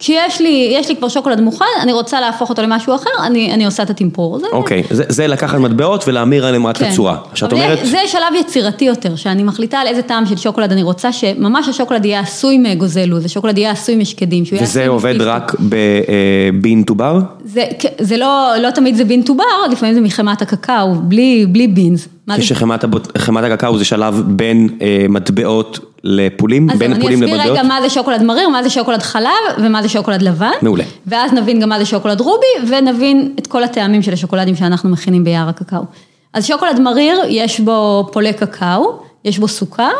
שלב כשיש לי, יש לי כבר שוקולד מוכן, אני רוצה להפוך אותו למשהו אחר, אני, אני עושה את הטמפור. אוקיי, זה, זה לקחת מטבעות ולהמיר עליהם רק כן. לצורה. שאת אומרת... זה שלב יצירתי יותר, שאני מחליטה על איזה טעם של שוקולד אני רוצה, שממש השוקולד יהיה עשוי מאגוזי לוז, השוקולד יהיה עשוי משקדים. וזה עובד רק בבין טובר? זה, זה לא, לא תמיד זה בין טובר, לפעמים זה מחמת הקקאו, בלי, בלי בינס. כשחמת הקקאו זה שלב בין אה, מטבעות לפולים, בין פולים לבדות. אז אני אסביר רגע מה זה שוקולד מריר, מה זה שוקולד חלב ומה זה שוקולד לבן. מעולה. ואז נבין גם מה זה שוקולד רובי ונבין את כל הטעמים של השוקולדים שאנחנו מכינים ביער הקקאו. אז שוקולד מריר, יש בו פולי קקאו, יש בו סוכר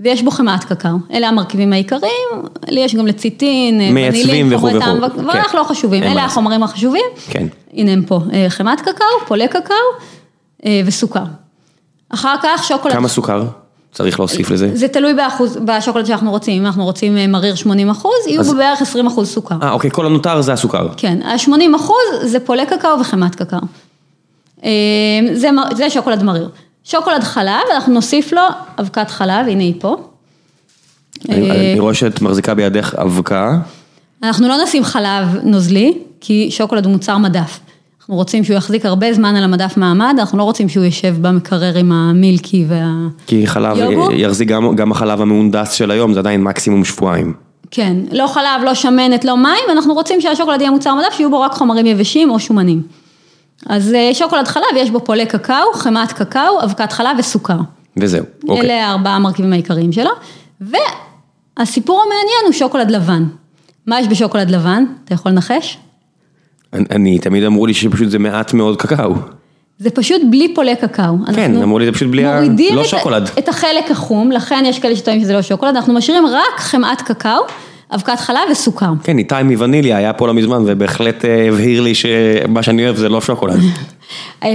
ויש בו חמאת קקאו. אלה המרכיבים העיקריים, לי יש גם לציטין, מייצבים וכו' וכו'. ואנחנו כן. לא חשובים, אלה החומרים החשובים. כן. הנה הם פה, אה, חמאת קקאו, פולי קקאו אה, וסוכר. אחר כך שוקולד... כמה סוכר? צריך להוסיף לזה? זה תלוי באחוז, בשוקולד שאנחנו רוצים, אם אנחנו רוצים אה, מריר 80 אחוז, יהיו בו בערך 20 אחוז סוכר. אה, אוקיי, כל הנותר זה הסוכר. כן, ה-80 אחוז זה פולי קקאו וחמת קקאו. אה, זה, זה שוקולד מריר. שוקולד חלב, אנחנו נוסיף לו אבקת חלב, הנה היא פה. אני, אה, אני רואה שאת מחזיקה בידך אבקה. אנחנו לא נשים חלב נוזלי, כי שוקולד הוא מוצר מדף. אנחנו רוצים שהוא יחזיק הרבה זמן על המדף מעמד, אנחנו לא רוצים שהוא יושב במקרר עם המילקי והיוגורט. כי חלב יחזיק גם, גם החלב המהונדס של היום, זה עדיין מקסימום שבועיים. כן, לא חלב, לא שמנת, לא מים, אנחנו רוצים שהשוקולד יהיה מוצר מדף, שיהיו בו רק חומרים יבשים או שומנים. אז אה, שוקולד חלב, יש בו פולי קקאו, חמת קקאו, אבקת חלב וסוכר. וזהו, אוקיי. אלה ארבעה המרכיבים העיקריים שלו. והסיפור המעניין הוא שוקולד לבן. מה יש בשוקולד לבן? אתה יכול לנחש? אני, תמיד אמרו לי שפשוט זה מעט מאוד קקאו. זה פשוט בלי פולי קקאו. כן, אמרו לי זה פשוט בלי, ה... לא שוקולד. מורידים את החלק החום, לכן יש כאלה שטוענים שזה לא שוקולד, אנחנו משאירים רק חמאת קקאו, אבקת חלב וסוכר. כן, איתי מווניליה היה פה לא מזמן ובהחלט אה, הבהיר לי שמה שאני אוהב זה לא שוקולד. אה,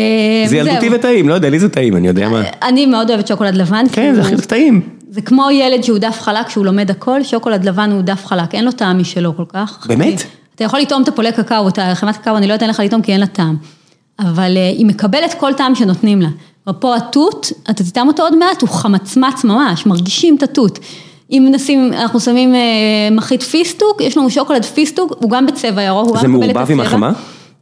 זה ילדותי וטעים, לא יודע, לי זה טעים, אני יודע מה. אני מאוד אוהבת שוקולד לבן. כן, זה הכי טעים. זה כמו ילד שהוא דף חלק, שהוא לומד הכל, שוקולד לבן הוא דף חלק, אין לו טעם משלו כל כך. באמת? אתה יכול לטעום את הפולי קקאו, את החמאת קקאו, אני לא אתן לך לטעום כי אין לה טעם. אבל אה, היא מקבלת כל טעם שנותנים לה. ופה התות, אתה תטעם אותו עוד מעט, הוא חמצמץ ממש, מרגישים את התות. אם נשים, אנחנו שמים אה, מחית פיסטוק, יש לנו שוקולד פיסטוק, הוא גם בצבע ירוק, זה מעורבב עם החמאה?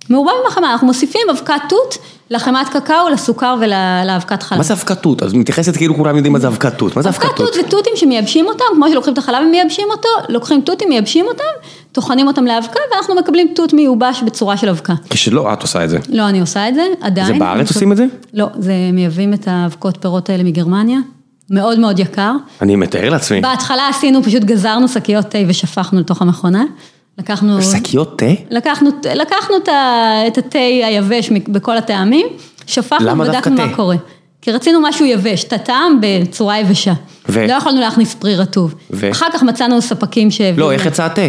מעורבב עם אנחנו מוסיפים אבקת תות לחמאת קקאו, לסוכר ולאבקת חלב. מה זה אבקת תות? אז מתייחסת כאילו כולם יודעים מה זה אבקת תות, מה זה אבקת תות? אבקת תות זה תותים שמייבשים אותם, כמו שלוקחים את החלב ומייבשים אותו, לוקחים תותים, מייבשים אותם, טוחנים אותם לאבקה ואנחנו מקבלים תות מיובש בצורה של אבקה. כשלא את עושה את זה. לא, אני עושה את זה, עדיין. זה בארץ עושים את זה? לא, זה מייבאים את האבקות פירות האלה מגרמניה. מאוד מאוד יקר. אני מתאר לעצמי. בהתחלה עשינו, פשוט גזרנו שקיות תה ושפכנו לתוך המכונה. לקחנו... שקיות תה? לקחנו, לקחנו את התה היבש בכל הטעמים, שפכנו ובדקנו מה קורה. כי רצינו משהו יבש, את הטעם בצורה יבשה. ו... לא יכולנו להכניס פרי רטוב. ו... אחר כך מצאנו ספקים שהביאו... לא, איך יצא התה?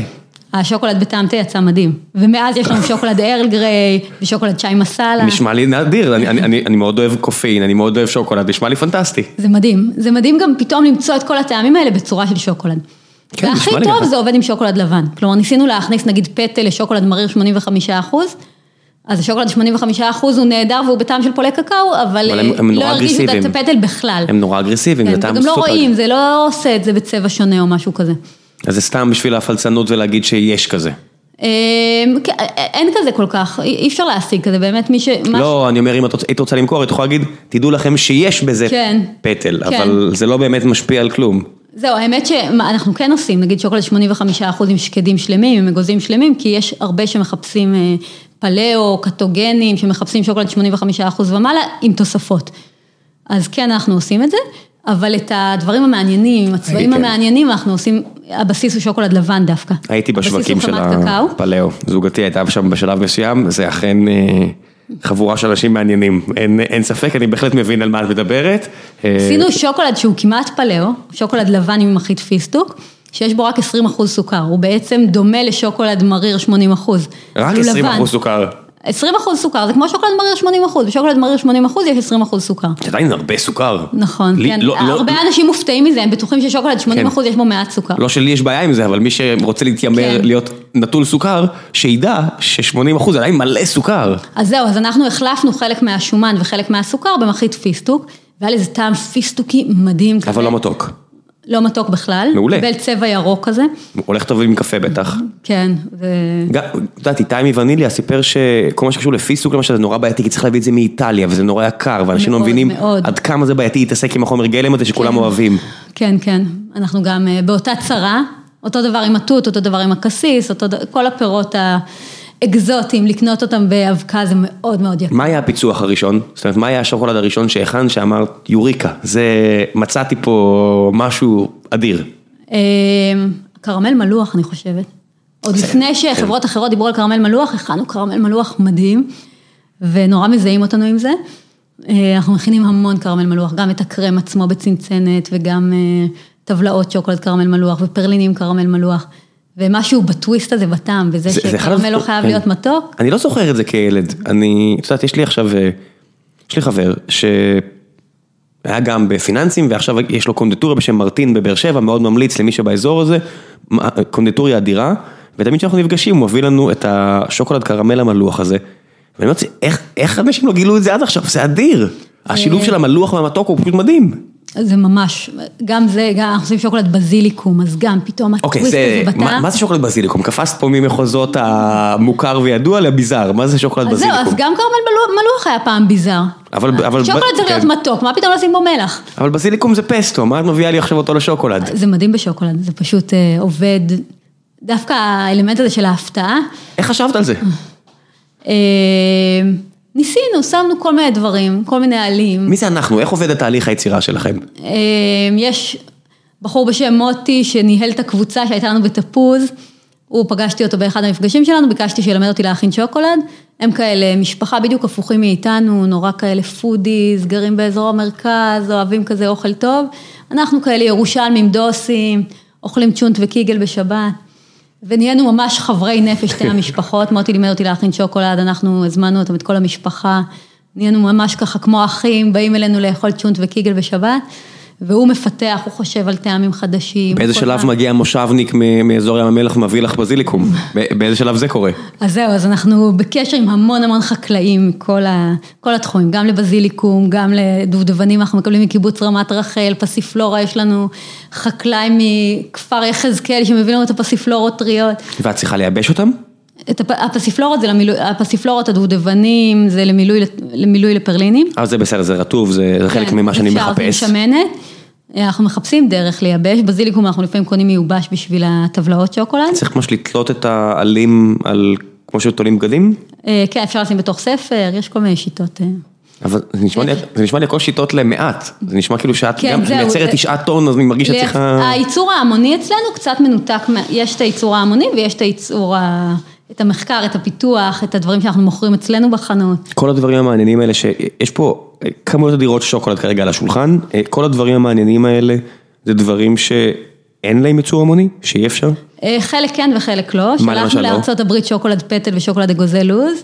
השוקולד בטעם תה יצא מדהים, ומאז יש לנו שוקולד ארל גריי, ושוקולד צ'אי מסאלה. נשמע לי נדיר, אני, אני, אני, אני מאוד אוהב קופאין, אני מאוד אוהב שוקולד, נשמע לי פנטסטי. זה מדהים, זה מדהים גם פתאום למצוא את כל הטעמים האלה בצורה של שוקולד. כן, והכי טוב ככה. זה עובד עם שוקולד לבן, כלומר ניסינו להכניס נגיד פטל לשוקולד מריר 85 אחוז, אז השוקולד 85 אחוז הוא נהדר והוא בטעם של פולי קקאו, אבל, אבל הם, הם לא הרגישו את הפטל בכלל. הם נורא אגרסיביים, כן, זה טעם סופר. גם לא רואים, זה לא עושה את זה בצבע שונה או משהו כזה. אז זה סתם בשביל הפלצנות ולהגיד שיש כזה. אמ, כן, אין כזה כל כך, אי אפשר להשיג כזה, באמת מי ש... לא, אני אומר, אם את היית רוצה למכור, את יכולה להגיד, תדעו לכם שיש בזה כן, פטל, כן. אבל זה לא באמת משפיע על כלום. זהו, האמת שאנחנו כן עושים, נגיד שוקולד 85% עם שקדים שלמים, עם אגוזים שלמים, כי יש הרבה שמחפשים אה, פלאו, קטוגנים, שמחפשים שוקולד 85% ומעלה, עם תוספות. אז כן, אנחנו עושים את זה, אבל את הדברים המעניינים, עם הצבעים כן. המעניינים, אנחנו עושים, הבסיס הוא שוקולד לבן דווקא. הייתי בשווקים של. הפלאו, זוגתי הייתה שם בשלב מסוים, זה אכן אה, חבורה של אנשים מעניינים, אין, אין ספק, אני בהחלט מבין על מה את מדברת. אה, עשינו שוקולד שהוא כמעט פלאו, שוקולד לבן עם מחית פיסטוק, שיש בו רק 20 אחוז סוכר, הוא בעצם דומה לשוקולד מריר 80 אחוז. רק 20 אחוז סוכר, 20 אחוז סוכר, זה כמו שוקולד מריר 80 אחוז, בשוקולד מריר 80 אחוז יש 20 אחוז סוכר. זה עדיין הרבה סוכר. נכון, לי- כן, לא- לא- הרבה אנשים מופתעים מזה, הם בטוחים ששוקולד 80 אחוז יש בו מעט סוכר. לא שלי יש בעיה עם זה, אבל מי שרוצה להתיימר כן. להיות נטול סוכר, שידע ש-80 אחוז עדיין מלא סוכר. אז זהו, אז אנחנו החלפנו חלק מהשומן וחלק מהסוכר במחית פיסטוק, והיה לזה טעם פיסטוקי מדהים כזה. אבל לא מתוק. לא מתוק בכלל. מעולה. קיבל צבע ירוק כזה, הולך טוב עם קפה בטח. כן, ו... גם, את יודעת, איתי מווניליה סיפר שכל מה שקשור לפיסטוק למשל זה נורא בעייתי, כי צריך להביא את זה מאיטליה וזה נורא יקר, ואנשים לא מאוד, מבינים מאוד. עד כמה זה בעייתי להתעסק עם החומר גלם הזה שכולם כן. אוהבים. כן, כן, אנחנו גם אה, באותה צרה, אותו דבר עם התות, אותו דבר עם הקסיס, אותו, כל הפירות האקזוטיים, לקנות אותם באבקה זה מאוד מאוד יקר. מה היה הפיצוח הראשון? זאת אומרת, מה היה השוקולד הראשון שהכנת שאמרת, יוריקה, זה, מצאתי פה משהו אדיר. אה, קרמל מלוח, אני חושבת. עוד לפני שחברות אחרות דיברו על קרמל מלוח, הכנו קרמל מלוח מדהים, ונורא מזהים אותנו עם זה. אה, אנחנו מכינים המון קרמל מלוח, גם את הקרם עצמו בצנצנת, וגם אה, טבלאות שוקולד קרמל מלוח, ופרלינים קרמל מלוח, ומשהו בטוויסט הזה בטעם, וזה שקרמל לא חייב כן. להיות מתוק. אני לא זוכר את זה כילד, אני, את יודעת, יש לי עכשיו, אה, יש לי חבר שהיה גם בפיננסים ועכשיו יש לו קונדיטוריה בשם מרטין בבאר שבע, מאוד ממליץ למי שבאזור הזה, קונדיטוריה אדירה, ותמיד כשאנחנו נפגשים הוא מביא לנו את השוקולד קרמל המלוח הזה, ואני אומר, איך, איך אנשים לא גילו את זה עד עכשיו, זה אדיר, השילוב של המלוח והמתוק הוא פשוט מדהים. זה ממש, גם זה, גם אנחנו עושים שוקולד בזיליקום, אז גם פתאום אוקיי, הטוויסט זה, הזה בטעם. מה, מה זה שוקולד בזיליקום? קפצת פה ממחוזות המוכר וידוע לביזאר, מה זה שוקולד אז זהו, בזיליקום? אז גם קרמל מלוח- היה פעם ביזאר. אבל- אבל- שוקולד צריך כן. להיות מתוק, מה פתאום לשים בו מלח? אבל בזיליקום זה פסטו, מה את מביאה לי עכשיו אותו לשוקולד? זה מדהים בשוקולד, זה פשוט אה, עובד, דווקא האלמנט הזה של ההפתעה. איך חשבת על זה? ניסינו, שמנו כל מיני דברים, כל מיני עלים. מי זה אנחנו? איך עובד התהליך היצירה שלכם? אה, יש בחור בשם מוטי שניהל את הקבוצה שהייתה לנו בתפוז, הוא פגשתי אותו באחד המפגשים שלנו, ביקשתי שילמד אותי להכין שוקולד, הם כאלה משפחה בדיוק הפוכים מאיתנו, נורא כאלה foodies, גרים באזור המרכז, אוהבים כזה אוכל טוב, אנחנו כאלה ירושלמים, דוסים, אוכלים צ'ונט וקיגל בשבת. ונהיינו ממש חברי נפש שתי המשפחות, מוטי לימד אותי להכין שוקולד, אנחנו הזמנו אותם, את כל המשפחה, נהיינו ממש ככה כמו אחים, באים אלינו לאכול צ'ונט וקיגל בשבת, והוא מפתח, הוא חושב על טעמים חדשים. באיזה שלב. מגיע מושבניק מאזור ים המלח ומביא לך בזיליקום? באיזה שלב זה קורה? אז זהו, אז אנחנו בקשר עם המון המון חקלאים מכל התחומים, גם לבזיליקום, גם לדובדבנים, אנחנו מקבלים מקיבוץ רמת רחל, פסיפלורה, יש לנו חקלאי מכפר יחזקאל שמביא לנו את הפסיפלורות טריות. ואת צריכה לייבש אותם? את הפ- הפסיפלורות זה למילוי, הפסיפלורות הדובדבנים, זה למילוי, למילוי לפרלינים. אבל זה בסדר, זה רטוב, זה זה חלק כן, ממה שאני אפשר, מחפש. זה שמנת. אנחנו מחפשים דרך לייבש, בזיליקום אנחנו לפעמים קונים מיובש בשביל הטבלאות שוקולד. צריך ממש לתלות את העלים על, כמו שתולים בגדים? אה, כן, אפשר לשים בתוך ספר, יש כל מיני שיטות. אה. אבל זה נשמע לי, זה נשמע לי הכל שיטות למעט, זה נשמע כאילו שאת כן, גם מייצרת תשעה טון, אז אני מרגיש שאת צריכה... הייצור ההמוני אצלנו קצת מנותק, יש את הייצור ההמוני ויש את הייצור, ה- את המחקר, את הפיתוח, את הדברים שאנחנו מוכרים אצלנו בחנות. כל הדברים המעניינים האלה שיש פה אה, כמויות אדירות שוקולד כרגע על השולחן, אה, כל הדברים המעניינים האלה זה דברים שאין להם ייצור המוני, שאי אפשר? אה, חלק כן וחלק לא, מה למשל שלחנו לא? לארצות הברית שוקולד פטל ושוקולד אגוזי לוז.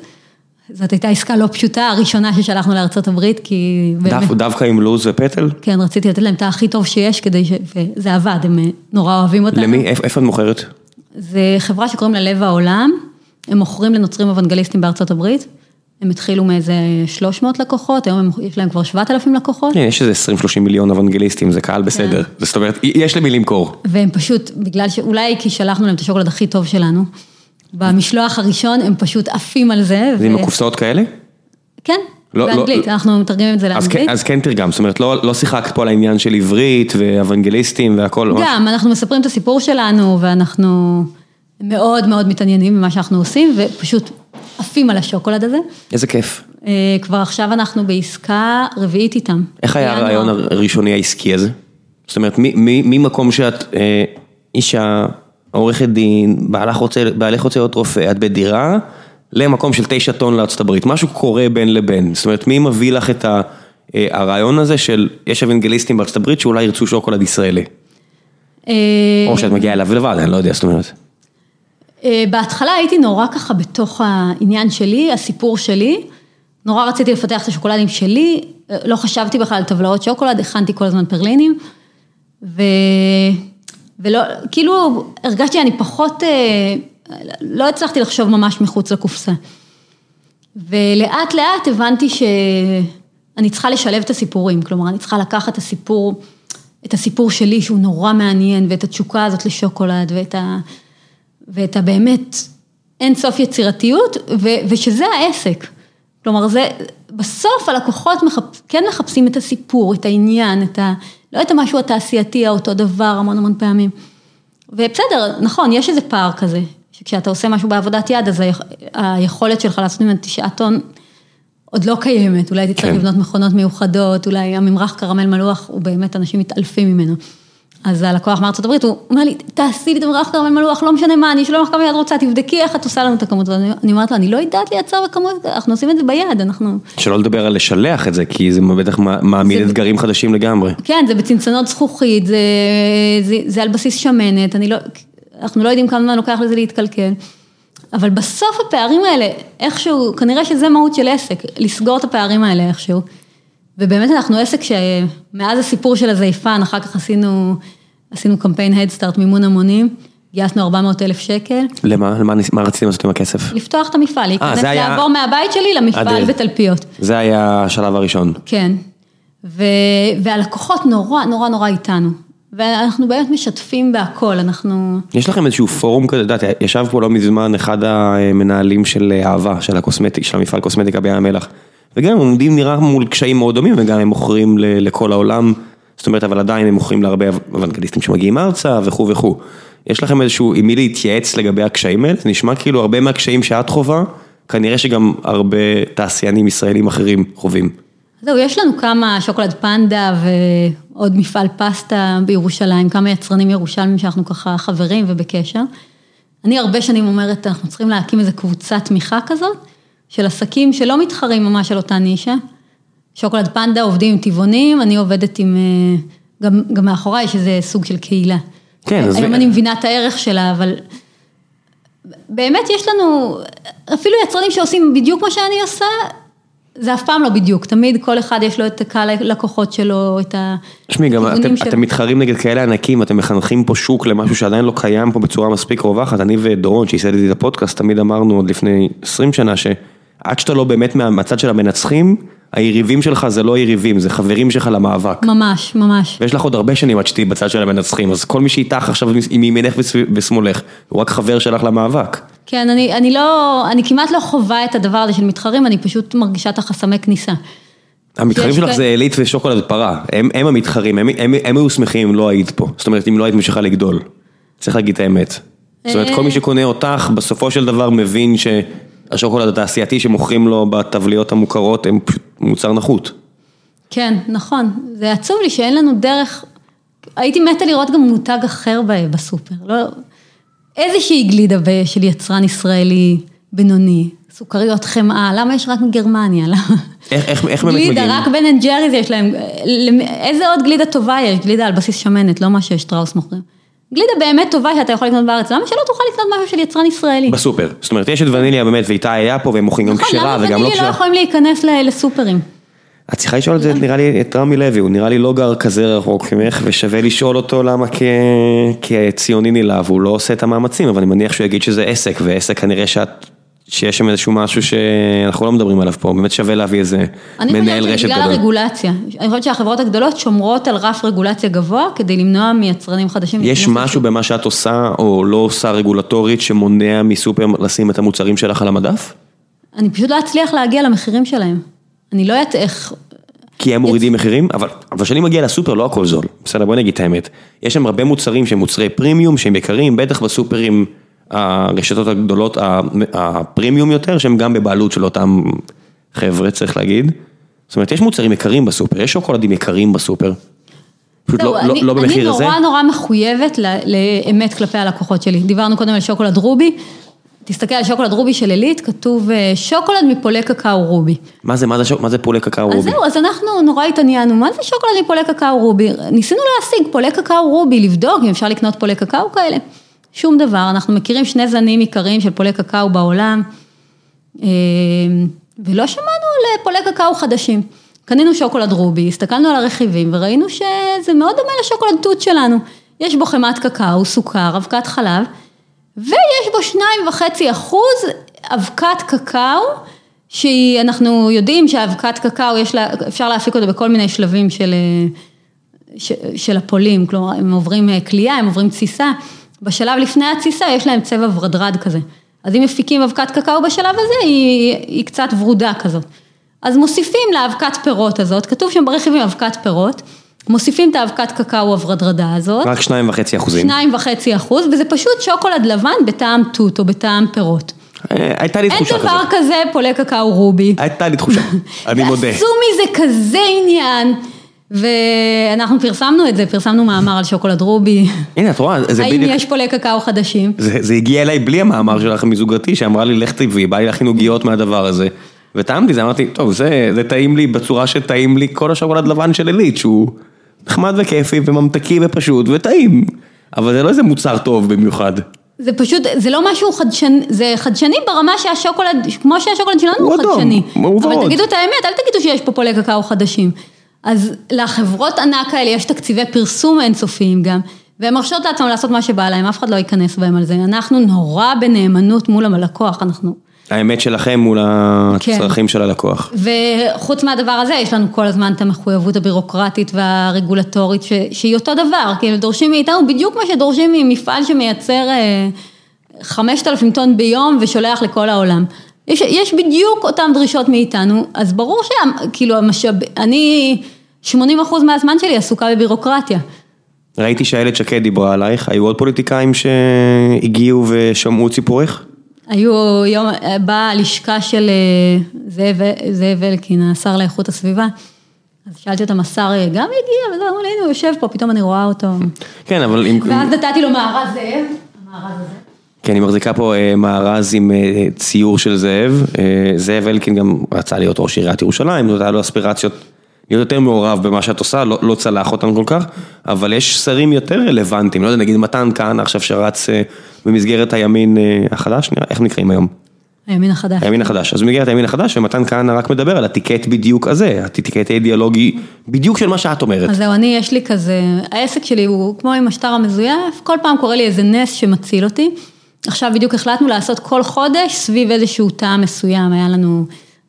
זאת הייתה עסקה לא פשוטה, הראשונה ששלחנו לארצות הברית, כי דו, דווקא עם לוז ופטל? כן, רציתי לתת להם את הכי טוב שיש, כדי ש... וזה עבד, הם נורא אוהבים אותנו. למי? איפה את מוכרת? זה חברה שקוראים לה לב העולם, הם מוכרים לנוצרים אוונגליסטים בארצות הברית. הם התחילו מאיזה 300 לקוחות, היום הם, יש להם כבר 7,000 לקוחות. כן, יש איזה 20-30 מיליון אוונגליסטים, זה קהל בסדר. זאת אומרת, יש למי למכור. והם פשוט, בגלל שאולי כי שלחנו להם את השוקולד הכי טוב שלנו, במשלוח הראשון הם פשוט עפים על זה. זה עם הקופסאות כאלה? כן, לא- לא- באנגלית, אנחנו מתרגמים את זה אז כן- לאנגלית. אז כן תרגם, זאת אומרת לא לא שיחקת פה על העניין של עברית ואוונגליסטים והכל. ממש- גם, אנחנו מספרים את הסיפור שלנו, ואנחנו מאוד מאוד מתעניינים במה שאנחנו עושים, ופשוט עפים על השוקולד הזה. איזה כיף. אה, כבר עכשיו אנחנו בעסקה רביעית איתם. איך היה. הרעיון הראשוני העסקי הזה? זאת אומרת, ממקום שאת אה, אישה, עורכת דין, בעלך רוצה, בעלך רוצה להיות רופא, את בדירה, למקום של תשע טון לארצות הברית, משהו קורה בין לבין. זאת אומרת, מי מביא לך את ה- אה, הרעיון הזה של יש אוונגליסטים בארצות הברית שאולי ירצו שוקולד ישראלי? אה, או שאת מגיעה אליו לבד, אני לא יודע, זאת אומרת. אה, בהתחלה הייתי נורא ככה בתוך העניין שלי, הסיפור שלי. נורא רציתי לפתח את השוקולדים שלי, אה, לא חשבתי בכלל על טבלאות שוקולד, הכנתי כל הזמן פרלינים. ו... ולא, כאילו הרגשתי שאני פחות, אה, לא הצלחתי לחשוב ממש מחוץ לקופסה. ולאט לאט הבנתי שאני צריכה לשלב את הסיפורים, כלומר אני צריכה לקחת את הסיפור, את הסיפור שלי שהוא נורא מעניין ואת התשוקה הזאת לשוקולד ואת ה... ואת הבאמת אין סוף יצירתיות, ו, ושזה העסק. כלומר, זה, בסוף הלקוחות מחפ, כן מחפשים את הסיפור, את העניין, את ה, לא את המשהו התעשייתי, האותו דבר המון המון פעמים. ובסדר, נכון, יש איזה פער כזה, שכשאתה עושה משהו בעבודת יד, אז היכ, היכולת שלך לעשות ממנו תשעה טון עוד לא קיימת, אולי תצטרך כן. לבנות מכונות מיוחדות, אולי הממרח קרמל מלוח, הוא באמת, אנשים מתעלפים ממנו. אז הלקוח מארצות הברית, הוא אומר לי, תעשי לי את הממרח קרמל מלוח, לא משנה מה, אני אשלם לך כמה יד רוצה, תבדקי איך את עושה לנו את הכמות. הזאת." אני אומרת לו, אני לא יודעת לייצר בכמות, אנחנו עושים את זה ביד, אנחנו... שלא לדבר על לשלח את זה, כי זה בטח מעמיד אתגרים חדשים לגמרי. כן, זה בצנצנות זכוכית, זה, על בסיס שמנת, לא, אנחנו לא יודעים כמה זמן לוקח לזה להתקלקל. אבל בסוף הפערים האלה, איכשהו, כנראה שזה מהות של עסק, לסגור את הפערים האלה איכשהו. ובאמת אנחנו עסק שמאז הסיפור של הזייפן, אחר כך עשינו, עשינו קמפיין הדסטארט, מימון המונים, גייסנו 400 אלף שקל, למה? למה מה רציתם לעשות עם הכסף? לפתוח את המפעל, להיכנס, זה היה- לעבור מהבית שלי למפעל אדיר. בתלפיות. זה היה השלב הראשון. כן, ו, והלקוחות נורא נורא נורא איתנו, ואנחנו באמת משתפים בהכל, אנחנו, יש לכם איזשהו פורום כזה, את יודעת, ישב פה לא מזמן אחד המנהלים של אהבה, של הקוסמטיק, של המפעל קוסמטיקה בים המלח. וגם הם עומדים נראה מול קשיים מאוד דומים, וגם הם מוכרים לכל העולם, זאת אומרת, אבל עדיין הם מוכרים להרבה אוונגליסטים שמגיעים ארצה וכו' וכו'. יש לכם איזשהו, עם מי להתייעץ לגבי הקשיים האלה? זה נשמע כאילו הרבה מהקשיים שאת חווה, כנראה שגם הרבה תעשיינים ישראלים אחרים חווים. זהו, יש לנו כמה שוקולד פנדה ועוד מפעל פסטה בירושלים, כמה יצרנים ירושלמים שאנחנו ככה חברים ובקשר. אני הרבה שנים אומרת, אנחנו צריכים להקים איזו קבוצת תמיכה כזאת, של עסקים שלא מתחרים ממש על אותה נישה. שוקולד פנדה עובדים עם טבעונים, אני עובדת עם, אה, גם, גם מאחוריי יש איזה סוג של קהילה. כן, אז- היום אני מבינה את הערך שלה, אבל באמת יש לנו, אפילו יצרנים שעושים בדיוק מה שאני עושה, זה אף פעם לא בדיוק, תמיד כל אחד יש לו את הקהל לקוחות שלו, את תשמעי, גם אתם, שלו. אתם מתחרים נגד כאלה ענקים, אתם מחנכים פה שוק למשהו שעדיין לא קיים פה בצורה מספיק רווחת. אני ודורון, שייסד את הפודקאסט, תמיד אמרנו עוד לפני 20 שנה, שעד שאתה לא באמת מה- מהצד של המנצחים, היריבים שלך זה לא יריבים, זה חברים שלך למאבק. ממש, ממש. ויש לך עוד הרבה שנים עד שתהיי בצד של המנצחים, אז כל מי שאיתך עכשיו עם ימינך וסב- ושמאלך, הוא רק חבר שלך למאבק. כן, אני, אני לא, אני כמעט לא חווה את הדבר הזה של מתחרים, אני פשוט מרגישה את החסמי כניסה. המתחרים שלך כאלה- זה עילית ושוקולד פרה, הם, הם המתחרים, הם, הם, הם היו שמחים אם לא היית פה, זאת אומרת אם לא היית ממשיכה לגדול, צריך להגיד את האמת. זאת אומרת כל מי שקונה אותך בסופו של דבר מבין שהשוקולד התעשייתי שמוכרים לו בתבליות המוכרות הם פשוט מוצר נחות. כן, נכון. זה עצוב לי שאין לנו דרך, הייתי מתה לראות גם מותג אחר בסופר, לא, איזושהי גלידה של יצרן ישראלי בינוני, סוכריות חמאה, למה יש רק מגרמניה? למה? איך, איך, איך באמת מגיעים? גלידה, רק בן אנד ג'ריז יש להם, איזה עוד גלידה טובה יש? גלידה על בסיס שמנת, לא מה ששטראוס מוכרים. גלידה באמת טובה שאתה יכול לקנות בארץ, למה שלא תוכל לקנות משהו של יצרן ישראלי? בסופר, זאת אומרת יש את וניליה באמת ואיתי היה פה והם מוכרים גם נכון, כשרה למה וגם לא וניליה לא כשרה. יכולים להיכנס לסופרים? את צריכה לשאול את זה נראה לי את רמי לוי, הוא נראה לי לא גר כזה רחוק ממך ושווה לשאול אותו למה כ... כציוני נלהב, הוא לא עושה את המאמצים, אבל אני מניח שהוא יגיד שזה עסק, ועסק כנראה שאת, שיש שם איזשהו משהו שאנחנו לא מדברים עליו פה, באמת שווה להביא איזה אני מנהל חושבת רשת שבגלל גדול. הרגולציה, אני חושבת שהחברות הגדולות שומרות על רף רגולציה גבוה כדי למנוע מיצרנים חדשים. יש משהו במה שאת עושה או לא עושה רגולטורית שמונע מסופר לשים את המוצרים שלך על המדף? אני פשוט לא אצליח להגיע למחירים שלהם. אני לא יודעת איך... כי הם מורידים מחירים, אבל אבל כשאני מגיע לסופר לא הכל זול, בסדר בוא נגיד את האמת, יש שם הרבה מוצרים שהם מוצרי פרימיום שהם יקרים, בטח בסופרים הרשתות הגדולות הפרימיום יותר, שהם גם בבעלות של אותם חבר'ה צריך להגיד, זאת אומרת יש מוצרים יקרים בסופר, יש שוקולדים יקרים בסופר, פשוט זהו, לא, אני, לא, לא במחיר אני הזה, נורא נורא מחויבת לאמת כלפי הלקוחות שלי. דיברנו קודם על שוקולד רובי, תסתכל על שוקולד רובי של עילית, כתוב אה, שוקולד מפולי קקאו רובי. מה זה, מה זה, שוק- מה זה פולי קקאו אז רובי? זהו, אז אנחנו נורא התעניינו, מה זה שוקולד מפולי קקאו רובי? ניסינו להשיג פולי קקאו רובי, לבדוק אם אפשר לקנות פולי קקאו כאלה. שום דבר, אנחנו מכירים שני זנים עיקריים של פולי קקאו בעולם, אה, ולא שמענו על אה, פולי קקאו חדשים. קנינו שוקולד רובי, הסתכלנו על הרכיבים וראינו שזה מאוד דומה לשוקולד תות שלנו. יש בו חמת קקאו, סוכר, אבקת חלב, ויש בו שניים וחצי אחוז אבקת קקאו, שהיא, אנחנו יודעים שאבקת קקאו, יש לה, אפשר להפיק אותה בכל מיני שלבים של, אה, של הפולים, כלומר, הם עוברים אה, כליאה, הם עוברים תסיסה. בשלב לפני התסיסה יש להם צבע ורדרד כזה. אז אם מפיקים אבקת קקאו בשלב הזה, היא, היא קצת ורודה כזאת. אז מוסיפים לאבקת פירות הזאת, כתוב שם ברכיבים אבקת פירות, מוסיפים את האבקת קקאו הוורדרדה הזאת. רק שניים וחצי אחוזים. שניים וחצי אחוז, וזה פשוט שוקולד לבן בטעם תות או בטעם פירות. אה, הייתה לי אין תחושה דבר כזאת. כזה פולי קקאו רובי. הייתה לי תחושה, אני מודה. ועשו מזה כזה עניין, ואנחנו פרסמנו את זה, פרסמנו מאמר על שוקולד רובי. הנה, את רואה, זה האם בדיוק, יש פולי קקאו חדשים? זה זה הגיע אליי בלי המאמר שלך מזוגתי, שאמרה לי, לך טבעי, בא לי להכין עוגיות מהדבר הזה. וטעמתי זה, אמרתי, טוב, זה זה טעים לי בצורה שטעים לי כל השוקולד לבן של עילית, שהוא נחמד וכיפי וממתקי ופשוט וטעים. אבל זה לא איזה מוצר טוב במיוחד. זה פשוט, זה לא משהו חדשני, זה חדשני ברמה שהשוקולד, כמו שהשוקולד שלנו הוא הוא אדום, חדשני. הוא אבל ורוד. תגידו את האמת, אל תגידו שיש פה פולי קקאו חדשים. אז לחברות ענק האלה יש תקציבי פרסום אינסופיים גם, והן מרשות לעצמן לעשות מה שבא להם, אף אחד לא ייכנס בהם על זה. אנחנו נורא בנאמנות מול הלקוח, אנחנו... האמת שלכם מול כן. הצרכים של הלקוח. וחוץ מהדבר הזה, יש לנו כל הזמן את המחויבות הבירוקרטית והרגולטורית, ש... שהיא אותו דבר, כאילו דורשים מאיתנו בדיוק מה שדורשים ממפעל שמייצר אה, 5,000 טון ביום ושולח לכל העולם. יש, יש בדיוק אותן דרישות מאיתנו, אז ברור שכאילו המשאב, אני 80 אחוז מהזמן שלי עסוקה בבירוקרטיה. ראיתי שאיילת שקד דיברה עלייך, היו עוד פוליטיקאים שהגיעו ושמעו את סיפורך? היו יום, באה הלשכה של אה, זאב, זאב אלקין, השר לאיכות הסביבה, אז שאלתי אותם, השר גם הגיע, וזה, אמרו לי, הנה הוא יושב פה, פתאום אני רואה אותו. כן, אבל אם... ואז נתתי לו מארז זאב, המארז הזה. כן, היא מחזיקה פה אה, מארז עם אה, ציור של זאב. אה, זאב אלקין גם רצה להיות ראש עיריית ירושלים, זאת היה לו אספירציות להיות יותר מעורב במה שאת עושה, לא, לא צלח אותן כל כך, אבל יש שרים יותר רלוונטיים, לא יודע, נגיד מתן כהנא עכשיו שרץ אה, במסגרת הימין אה, החדש, נראה, איך נקראים היום? הימין החדש. הימין החדש. אז במסגרת הימין החדש, ומתן כהנא רק מדבר על הטיקט בדיוק הזה, הטיקט האידיאולוגי בדיוק של מה שאת אומרת. אז זהו, אני, יש לי כזה, העסק שלי הוא כמו עם השטר המזויף, כל פעם קורה לי איזה נס שמציל אותי. עכשיו בדיוק החלטנו לעשות כל חודש סביב איזשהו טעם מסוים, היה לנו,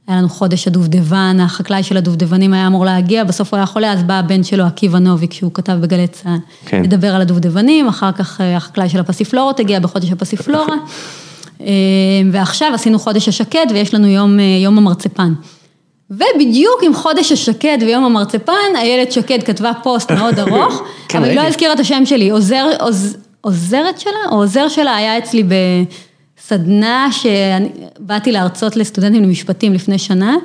היה לנו חודש הדובדבן, החקלאי של הדובדבנים היה אמור להגיע, בסוף הוא היה חולה, אז בא הבן שלו, עקיבא נוביק, שהוא כתב בגלי צה"ל, כן. לדבר על הדובדבנים, אחר כך אה, החקלאי של הפסיפלורות הגיע בחודש הפסיפלורה, אה, ועכשיו עשינו חודש השקד ויש לנו יום, אה, יום המרצפן. ובדיוק עם חודש השקד ויום המרצפן, איילת שקד כתבה פוסט מאוד ארוך, כן, אבל היא לא. הזכירה את השם שלי, עוזר, עוז, עוזרת שלה, או עוזר שלה היה אצלי בסדנה שבאתי להרצות לסטודנטים למשפטים לפני שנה,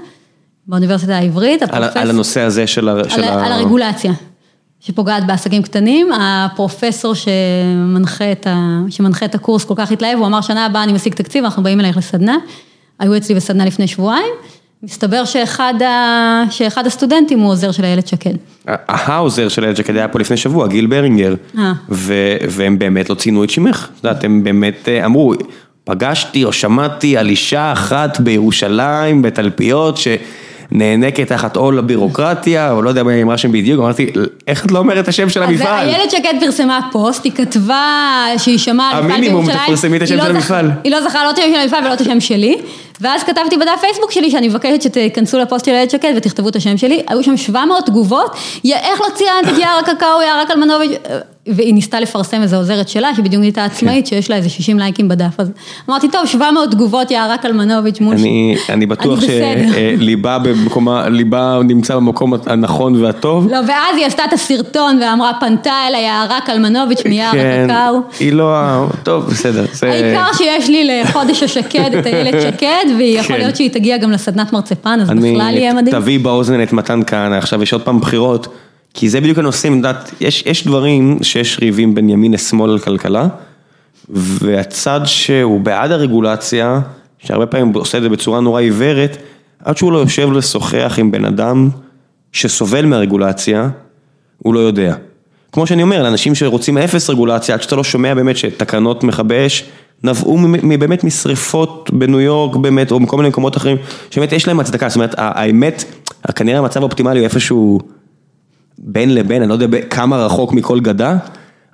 באוניברסיטה העברית, על, הפרופס- על הנושא הזה של, ה- על, ה... על הרגולציה, שפוגעת בעסקים קטנים, הפרופסור שמנחה את, ה, שמנחה את הקורס כל כך התלהב, הוא אמר שנה הבאה אני משיג תקציב, אנחנו באים אלייך לסדנה, היו אצלי בסדנה לפני שבועיים, מסתבר שאחד, ה, שאחד הסטודנטים הוא עוזר של איילת שקד. העוזר של איילת שקד היה פה לפני שבוע, גיל ברינגר, אה. ו- והם באמת לא ציינו את שמך, את יודעת, הם באמת אה, אמרו, פגשתי או שמעתי על אישה אחת בירושלים, בתלפיות, שנאנקת תחת עול הבירוקרטיה, או לא יודע מה היא אמרה שם בדיוק, אמרתי, איך את לא אומרת את השם של אז המפעל? איילת שקד פרסמה פוסט, היא כתבה שהיא שמעה על מפעל המינימום, בירושלים. תפרסמי את השם לא של המפעל. היא לא זכרה לא את השם של המפעל ולא את השם שלי, ואז כתבתי בדף פייסבוק שלי שאני מבקשת שתיכנסו לפוסט של איילת שקד ותכתבו את השם שלי, היו שם 700 תגובות, איך לא ציינת את יער הקקאו, יער הקלמנוביץ', והיא ניסתה לפרסם איזו עוזרת שלה, שבדיוק הייתה עצמאית, שיש לה איזה 60 לייקים בדף, אז אמרתי, טוב, 700 תגובות יערה קלמנוביץ' מול... אני, אני בטוח שליבה במקומה, ליבה נמצא במקום הנכון והטוב. לא, ואז היא עשתה את הסרטון ואמרה, פנתה אל היערה קלמנוביץ' מיער כן, הקקאו. היא לא, טוב, בסדר. העיקר שיש לי לחודש השקד את איילת שקד, ויכול כן. להיות שהיא תגיע גם לסדנת מרצפן, אז בכלל יהיה מדהים. תביא באוזן את מתן כהנא, עכשיו יש עוד פעם בחירות, כי זה בדיוק הנושאים, את יש, יש דברים שיש ריבים בין ימין לשמאל על כלכלה, והצד שהוא בעד הרגולציה, שהרבה פעמים עושה את זה בצורה נורא עיוורת, עד שהוא לא יושב לשוחח עם בן אדם שסובל מהרגולציה, הוא לא יודע. כמו שאני אומר, לאנשים שרוצים אפס רגולציה, עד שאתה לא שומע באמת שתקנות מכבי אש נבעו באמת משריפות בניו יורק באמת, או מכל מיני מקומות אחרים, שבאמת יש להם הצדקה, זאת אומרת, האמת, כנראה המצב האופטימלי הוא איפשהו בין לבין, אני לא יודע כמה רחוק מכל גדה,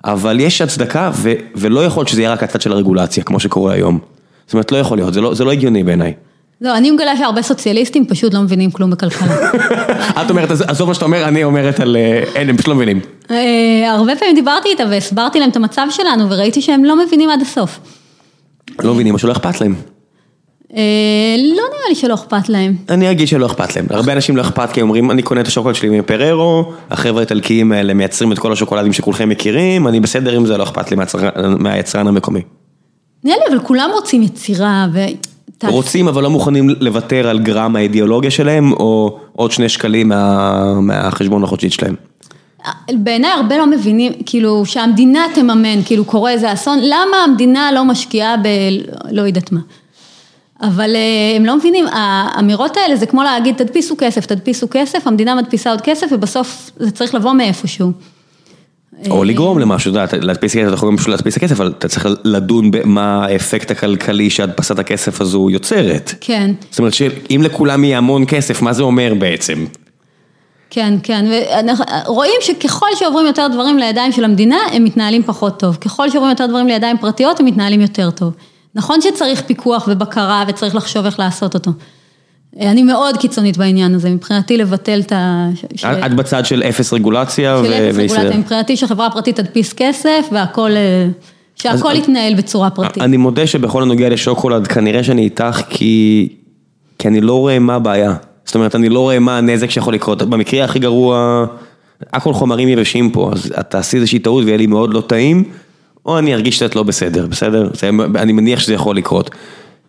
אבל יש הצדקה ו- ולא יכול להיות שזה יהיה רק הצד של הרגולציה, כמו שקורה היום. זאת אומרת, לא יכול להיות, זה לא, זה לא הגיוני בעיניי. לא, אני מגלה שהרבה סוציאליסטים פשוט לא מבינים כלום בכלכלה. את אומרת, עזוב מה שאתה אומר, אני אומרת על, אה, אין, הם פשוט לא מבינים. אה, הרבה פעמים דיברתי איתה והסברתי להם את המצב שלנו, וראיתי שהם לא מבינים עד הסוף. לא מבינים, או שלא אכפת להם. אה, לא נראה לי שלא אכפת להם. אני אגיד שלא אכפת להם, הרבה אנשים לא אכפת כי הם אומרים אני קונה את השוקולד שלי מפררו, החבר'ה האיטלקיים האלה מייצרים את כל השוקולדים שכולכם מכירים, אני בסדר עם זה, לא אכפת לי מהיצרן- המקומי. נראה לי, אבל כולם רוצים יצירה ו... רוצים אבל לא מוכנים לוותר על גרם האידיאולוגיה שלהם, או עוד שני שקלים מה- מהחשבון החודשית שלהם. בעיניי הרבה לא מבינים, כאילו, שהמדינה תממן, כאילו קורה איזה אסון, למה המדינה לא משקיעה ב... לא יודעת מה. אבל אה, הם לא מבינים, האמירות האלה זה כמו להגיד תדפיסו כסף, תדפיסו כסף, המדינה מדפיסה עוד כסף ובסוף זה צריך לבוא מאיפשהו. או לגרום למשהו, אתה יודע, להדפיס כסף, אתה יכול גם פשוט להדפיס את הכסף, אבל אתה צריך לדון במה האפקט הכלכלי שהדפסת הכסף הזו יוצרת. כן, זאת אומרת שאם לכולם יהיה המון כסף, מה זה אומר בעצם? כן, כן, ורואים שככל שעוברים יותר דברים לידיים של המדינה, הם מתנהלים פחות טוב. ככל שעוברים יותר דברים לידיים פרטיות, הם מתנהלים יותר טוב. נכון שצריך פיקוח ובקרה וצריך לחשוב איך לעשות אותו. אני מאוד קיצונית בעניין הזה, מבחינתי לבטל את ה... ש- את בצד של אפס רגולציה של אפס. רגולציה, מבחינתי שחברה פרטית תדפיס כסף והכל, אה, שהכל יתנהל בצורה פרטית. אני מודה שבכל הנוגע לשוקולד, כנראה שאני איתך כי, כי אני לא רואה מה הבעיה. זאת אומרת, אני לא רואה מה הנזק שיכול לקרות. במקרה הכי גרוע, הכל חומרים יבשים פה, אז את תעשי איזושהי טעות ויהיה לי מאוד לא טעים, או אני ארגיש שאת לא בסדר, בסדר? אני מניח שזה יכול לקרות.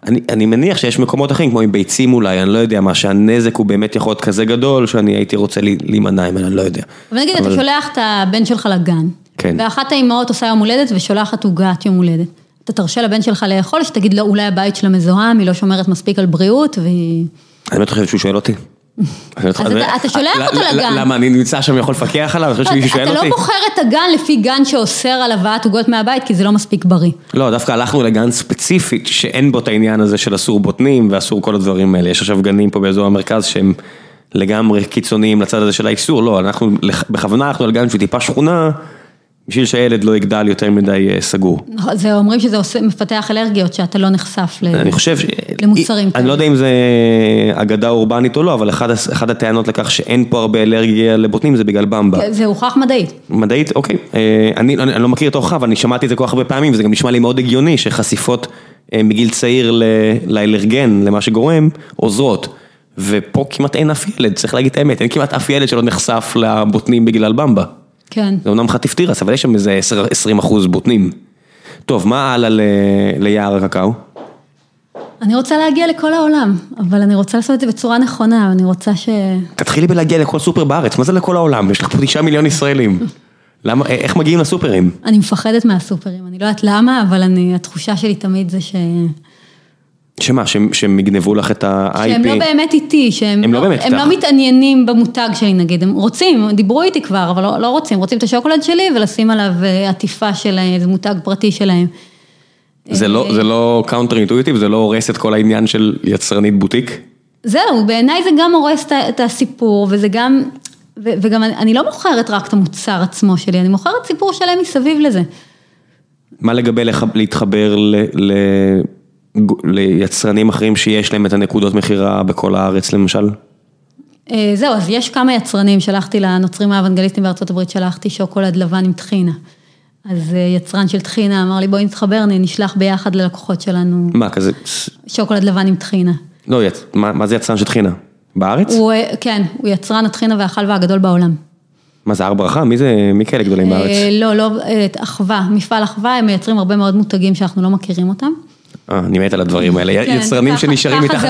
אני, אני מניח שיש מקומות אחרים, כמו עם ביצים אולי, אני לא יודע מה, שהנזק הוא באמת יכול להיות כזה גדול, שאני הייתי רוצה להימנע ממנו, אני לא יודע. אבל נגיד, אתה אבל- שולח את הבן שלך לגן, כן. ואחת האימהות עושה יום הולדת ושולחת עוגת יום הולדת. אתה תרשה לבן שלך לאכול, שתגיד לו, אולי הבית שלה מזוהם, היא לא שומרת מספיק על בריאות, והיא... אני באמת חושב שהוא שואל אותי. אתה- שולח אותו לגן. למה, אני נמצא שם ויכול לפקח עליו? אתה? לא בוחר את הגן לפי גן שאוסר על הבאת עוגות מהבית, כי זה לא מספיק בריא. לא, דווקא הלכנו לגן ספציפית שאין בו את העניין הזה של אסור בוטנים ואסור כל הדברים האלה. יש עכשיו גנים פה באזור המרכז שהם לגמרי קיצוניים לצד הזה של האיסור. לא, אנחנו בכוונה הלכנו על גן שהוא טיפה שכונה, בשביל שהילד לא יגדל יותר מדי אה, סגור. נכון, זה אומרים שזה עושה, מפתח אלרגיות, שאתה לא נחשף ל... אני חושב. למוצרים אני. לא יודע אם זה אגדה אורבנית או לא, אבל אחת הטענות לכך שאין פה הרבה אלרגיה לבוטנים זה בגלל במבה. זה הוכח מדעית. מדעית, אוקיי. אה, אני, לא מכיר את ההוכחה, אבל אני שמעתי את זה כל כך הרבה פעמים, וזה גם נשמע לי מאוד הגיוני שחשיפות אה, מגיל צעיר לאלרגן, למה שגורם, עוזרות. ופה כמעט אין אף ילד, צריך להגיד את האמת, אין כמעט אף ילד שלא נחשף לבוטנים בגלל במבה. כן. זה אומנם חטיף תירס, אבל יש שם איזה 10 20 אחוז בוטנים. טוב, מה הלאה ל- ליער הקקאו? אני רוצה להגיע לכל העולם, אבל אני רוצה לעשות את זה בצורה נכונה, אני רוצה ש... תתחילי בלהגיע לכל סופר בארץ, מה זה לכל העולם? יש לך פה תשעה מיליון ישראלים. למה, אה, איך מגיעים לסופרים? אני מפחדת מהסופרים, אני לא יודעת למה, אבל אני, התחושה שלי תמיד זה ש... שמה, שהם שהם יגנבו לך את ה-IP? שהם לא באמת איתי, שהם הם לא באמת הם איתך. לא מתעניינים במותג שלי נגיד, הם רוצים, דיברו איתי כבר, אבל לא, לא רוצים, רוצים את השוקולד שלי ולשים עליו אה, עטיפה של אה, איזה מותג פרטי שלהם. זה לא, זה לא counter intuitive, זה לא הורס את כל העניין של יצרנית בוטיק? זהו, בעיניי זה גם הורס את הסיפור, וזה גם, וגם אני, לא מוכרת רק את המוצר עצמו שלי, אני מוכרת סיפור שלם מסביב לזה. מה לגבי להתחבר ל, ל, ליצרנים אחרים שיש להם את הנקודות מכירה בכל הארץ למשל? אה, זהו, אז יש כמה יצרנים, שלחתי לנוצרים האוונגליסטים בארצות הברית, שלחתי שוקולד לבן עם טחינה. אז אה, יצרן של טחינה אמר לי, בואי נתחבר, נשלח ביחד ללקוחות שלנו מה, כזה, שוקולד לבן עם טחינה. לא, יצ... מה, מה זה יצרן של טחינה? בארץ? הוא, אה, כן, הוא יצרן הטחינה והחלבה הגדול בעולם. מה זה הר ברכה? מי זה, מי כאלה גדולים בארץ? אה, לא, לא, אה, אחווה, מפעל אחווה, הם מייצרים הרבה מאוד מותגים שאנחנו לא מכירים אותם. אה, אני מת על הדברים האלה, כן, יצרנים ככה- שנשארים ככה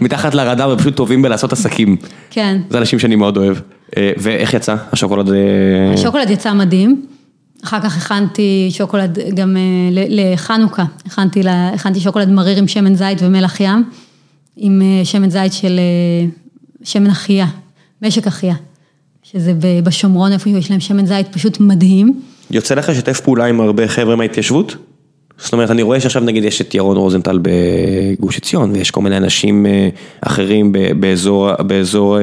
מתחת, ל... לרדאר ופשוט טובים בלעשות עסקים. כן. זה אנשים שאני מאוד אוהב. ואיך יצא השוקולד? השוקולד יצא מדהים. אחר כך הכנתי שוקולד גם אה, לחנוכה, הכנתי, לה- הכנתי שוקולד מריר עם שמן זית ומלח ים, עם אה, שמן זית של אה, שמן אחייה, משק אחייה, שזה בשומרון איפה יש להם שמן זית פשוט מדהים. יוצא לך לשתף פעולה עם הרבה חבר'ה מההתיישבות? זאת אומרת, אני רואה שעכשיו נגיד יש את ירון רוזנטל בגוש עציון, ויש כל מיני אנשים אחרים באזור, באזור,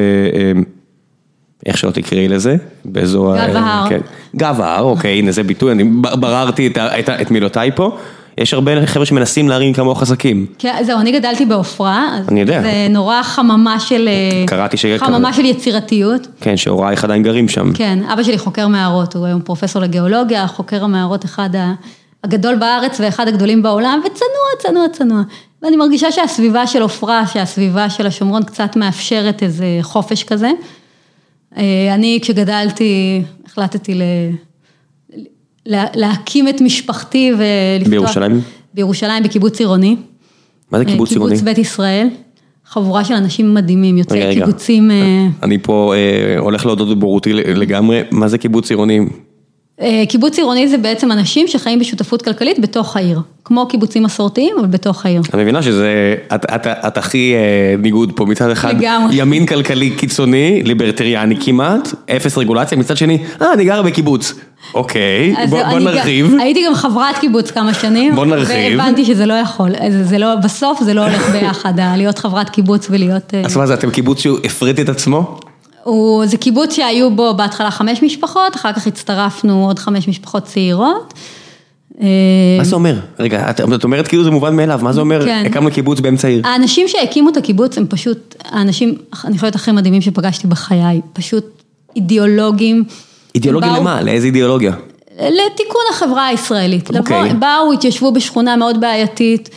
איך שלא תקראי לזה, באזור... גב ההר. כן. גב ההר, אוקיי, הנה זה ביטוי, אני בררתי את, את, את מילותיי פה. יש הרבה חבר'ה שמנסים להרים כמוך חזקים. כן, זהו, אני גדלתי בעופרה, אני יודע. זה נורא חממה של, אה, קראתי ש- חממה של יצירתיות. כן, שהורייך עדיין גרים שם. כן, אבא שלי חוקר מערות, הוא היום פרופסור לגיאולוגיה, חוקר המערות אחד הגדול בארץ ואחד הגדולים בעולם, וצנוע, צנוע, צנוע. ואני מרגישה שהסביבה של עופרה, שהסביבה של השומרון קצת מאפשרת איזה חופש כזה. אה, אני כשגדלתי, החלטתי ל... לה- להקים את משפחתי ולפתוח... בירושלים? בירושלים, בקיבוץ עירוני. מה זה קיבוץ עירוני? קיבוץ בית ישראל, חבורה של אנשים מדהימים, יוצאי רגע. קיבוצים... אה, אני פה אה, הולך להודות בבורותי לגמרי, מה זה קיבוץ עירוני? אה, קיבוץ עירוני זה בעצם אנשים שחיים בשותפות כלכלית בתוך העיר, כמו קיבוצים מסורתיים, אבל בתוך העיר. את מבינה שזה, את, את, את הכי אה, ניגוד פה, מצד אחד לגמרי. ימין כלכלי קיצוני, ליברטריאני כמעט, אפס רגולציה, מצד שני, אה, אני גרה בקיבוץ. אוקיי, בוא, בוא אני נרחיב. גם- הייתי גם חברת קיבוץ כמה שנים. בוא נרחיב. והבנתי שזה לא יכול, זה, זה לא, בסוף זה לא הולך ביחד, להיות חברת קיבוץ ולהיות... אה, אז מה זה, אתם קיבוץ שהוא הפריט את עצמו? הוא, זה קיבוץ שהיו בו בהתחלה חמש משפחות, אחר כך הצטרפנו עוד חמש משפחות צעירות. אה, מה זה אומר? רגע, את, את אומרת כאילו זה מובן מאליו, מה זה אומר, כן. הקמנו קיבוץ באמצע העיר? האנשים שהקימו את הקיבוץ הם פשוט, האנשים, אני חושבת הכי מדהימים שפגשתי בחיי, פשוט אידיאולוגים. אידיאולוגיה באו- למה? לאיזה אידיאולוגיה? לתיקון החברה הישראלית. אוקיי. לבוא, באו, התיישבו בשכונה מאוד בעייתית.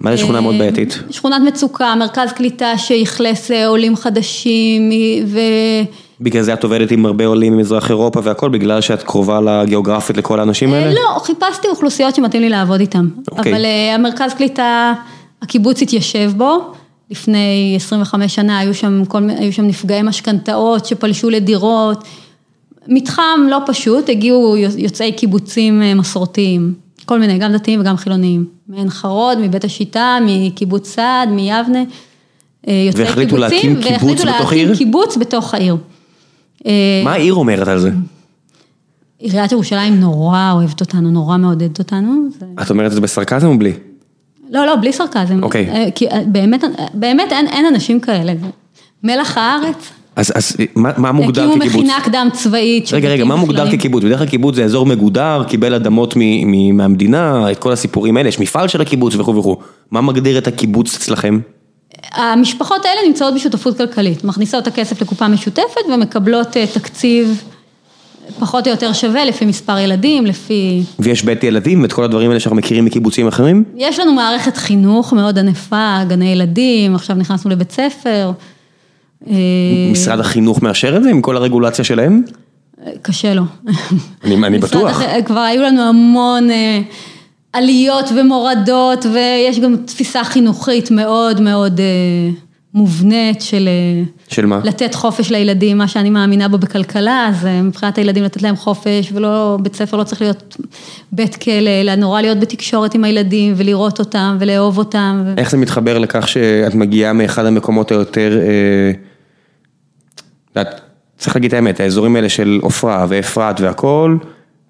מה זה שכונה אה, מאוד בעייתית? שכונת מצוקה, מרכז קליטה שאכלס אה, עולים חדשים, ו... בגלל זה את עובדת עם הרבה עולים ממזרח אירופה והכל, בגלל שאת קרובה לגיאוגרפית לכל האנשים האלה? לא, חיפשתי אוכלוסיות שמתאים לי לעבוד איתם. אוקיי. אבל אה, המרכז קליטה, הקיבוץ התיישב בו. לפני 25 שנה היו שם, כל, היו שם נפגעי משכנתאות שפלשו לדירות. מתחם לא פשוט, הגיעו יוצאי קיבוצים אה, מסורתיים, כל מיני, גם דתיים וגם חילוניים. מעין חרוד, מבית השיטה, מקיבוץ סעד, מיבנה. אה, יוצאי והחליטו להקים קיבוצים, קיבוץ והחליטו בתוך להקים העיר? קיבוץ בתוך העיר. מה העיר אומרת על זה? עיריית ירושלים נורא אוהבת אותנו, נורא מעודדת אותנו. זה... את אומרת את זה בסרקזם או בלי? לא, לא, בלי סרקזם. אוקיי. אה, כי אה, באמת, באמת אין, אין אנשים כאלה. מלח הארץ. אז, אז מה, מה מוגדר הקימו כקיבוץ? מכינה קדם צבאית. רגע, רגע, מה מוגדר. כקיבוץ? בדרך כלל קיבוץ זה אזור מגודר, קיבל אדמות מ, מ, מהמדינה, את כל הסיפורים האלה, יש מפעל של הקיבוץ וכו' וכו'. מה מגדיר את הקיבוץ אצלכם? המשפחות האלה נמצאות בשותפות כלכלית, מכניסות את הכסף לקופה משותפת ומקבלות אה, תקציב פחות או יותר שווה לפי מספר ילדים, לפי... ויש בית ילדים ואת כל הדברים האלה שאנחנו מכירים מקיבוצים אחרים? יש לנו מערכת חינוך מאוד ענפה, גני ילדים, עכשיו נכנסנו לבית ספר. אה, משרד החינוך מאשר את זה עם כל הרגולציה שלהם? קשה לו. אני, אני בטוח. הח- כבר היו לנו המון אה, עליות ומורדות, ויש גם תפיסה חינוכית מאוד מאוד אה, מובנית של... אה, של מה? לתת חופש לילדים, מה שאני מאמינה בו בכלכלה, אז אה, מבחינת הילדים לתת להם חופש, ולא, בית ספר לא צריך להיות בית כלא, אלא נורא להיות בתקשורת עם הילדים, ולראות אותם, ולאהוב אותם. ו... איך זה מתחבר לכך שאת מגיעה מאחד המקומות היותר, אה, את צריך להגיד את האמת, האזורים האלה של עופרה ואפרת והכל,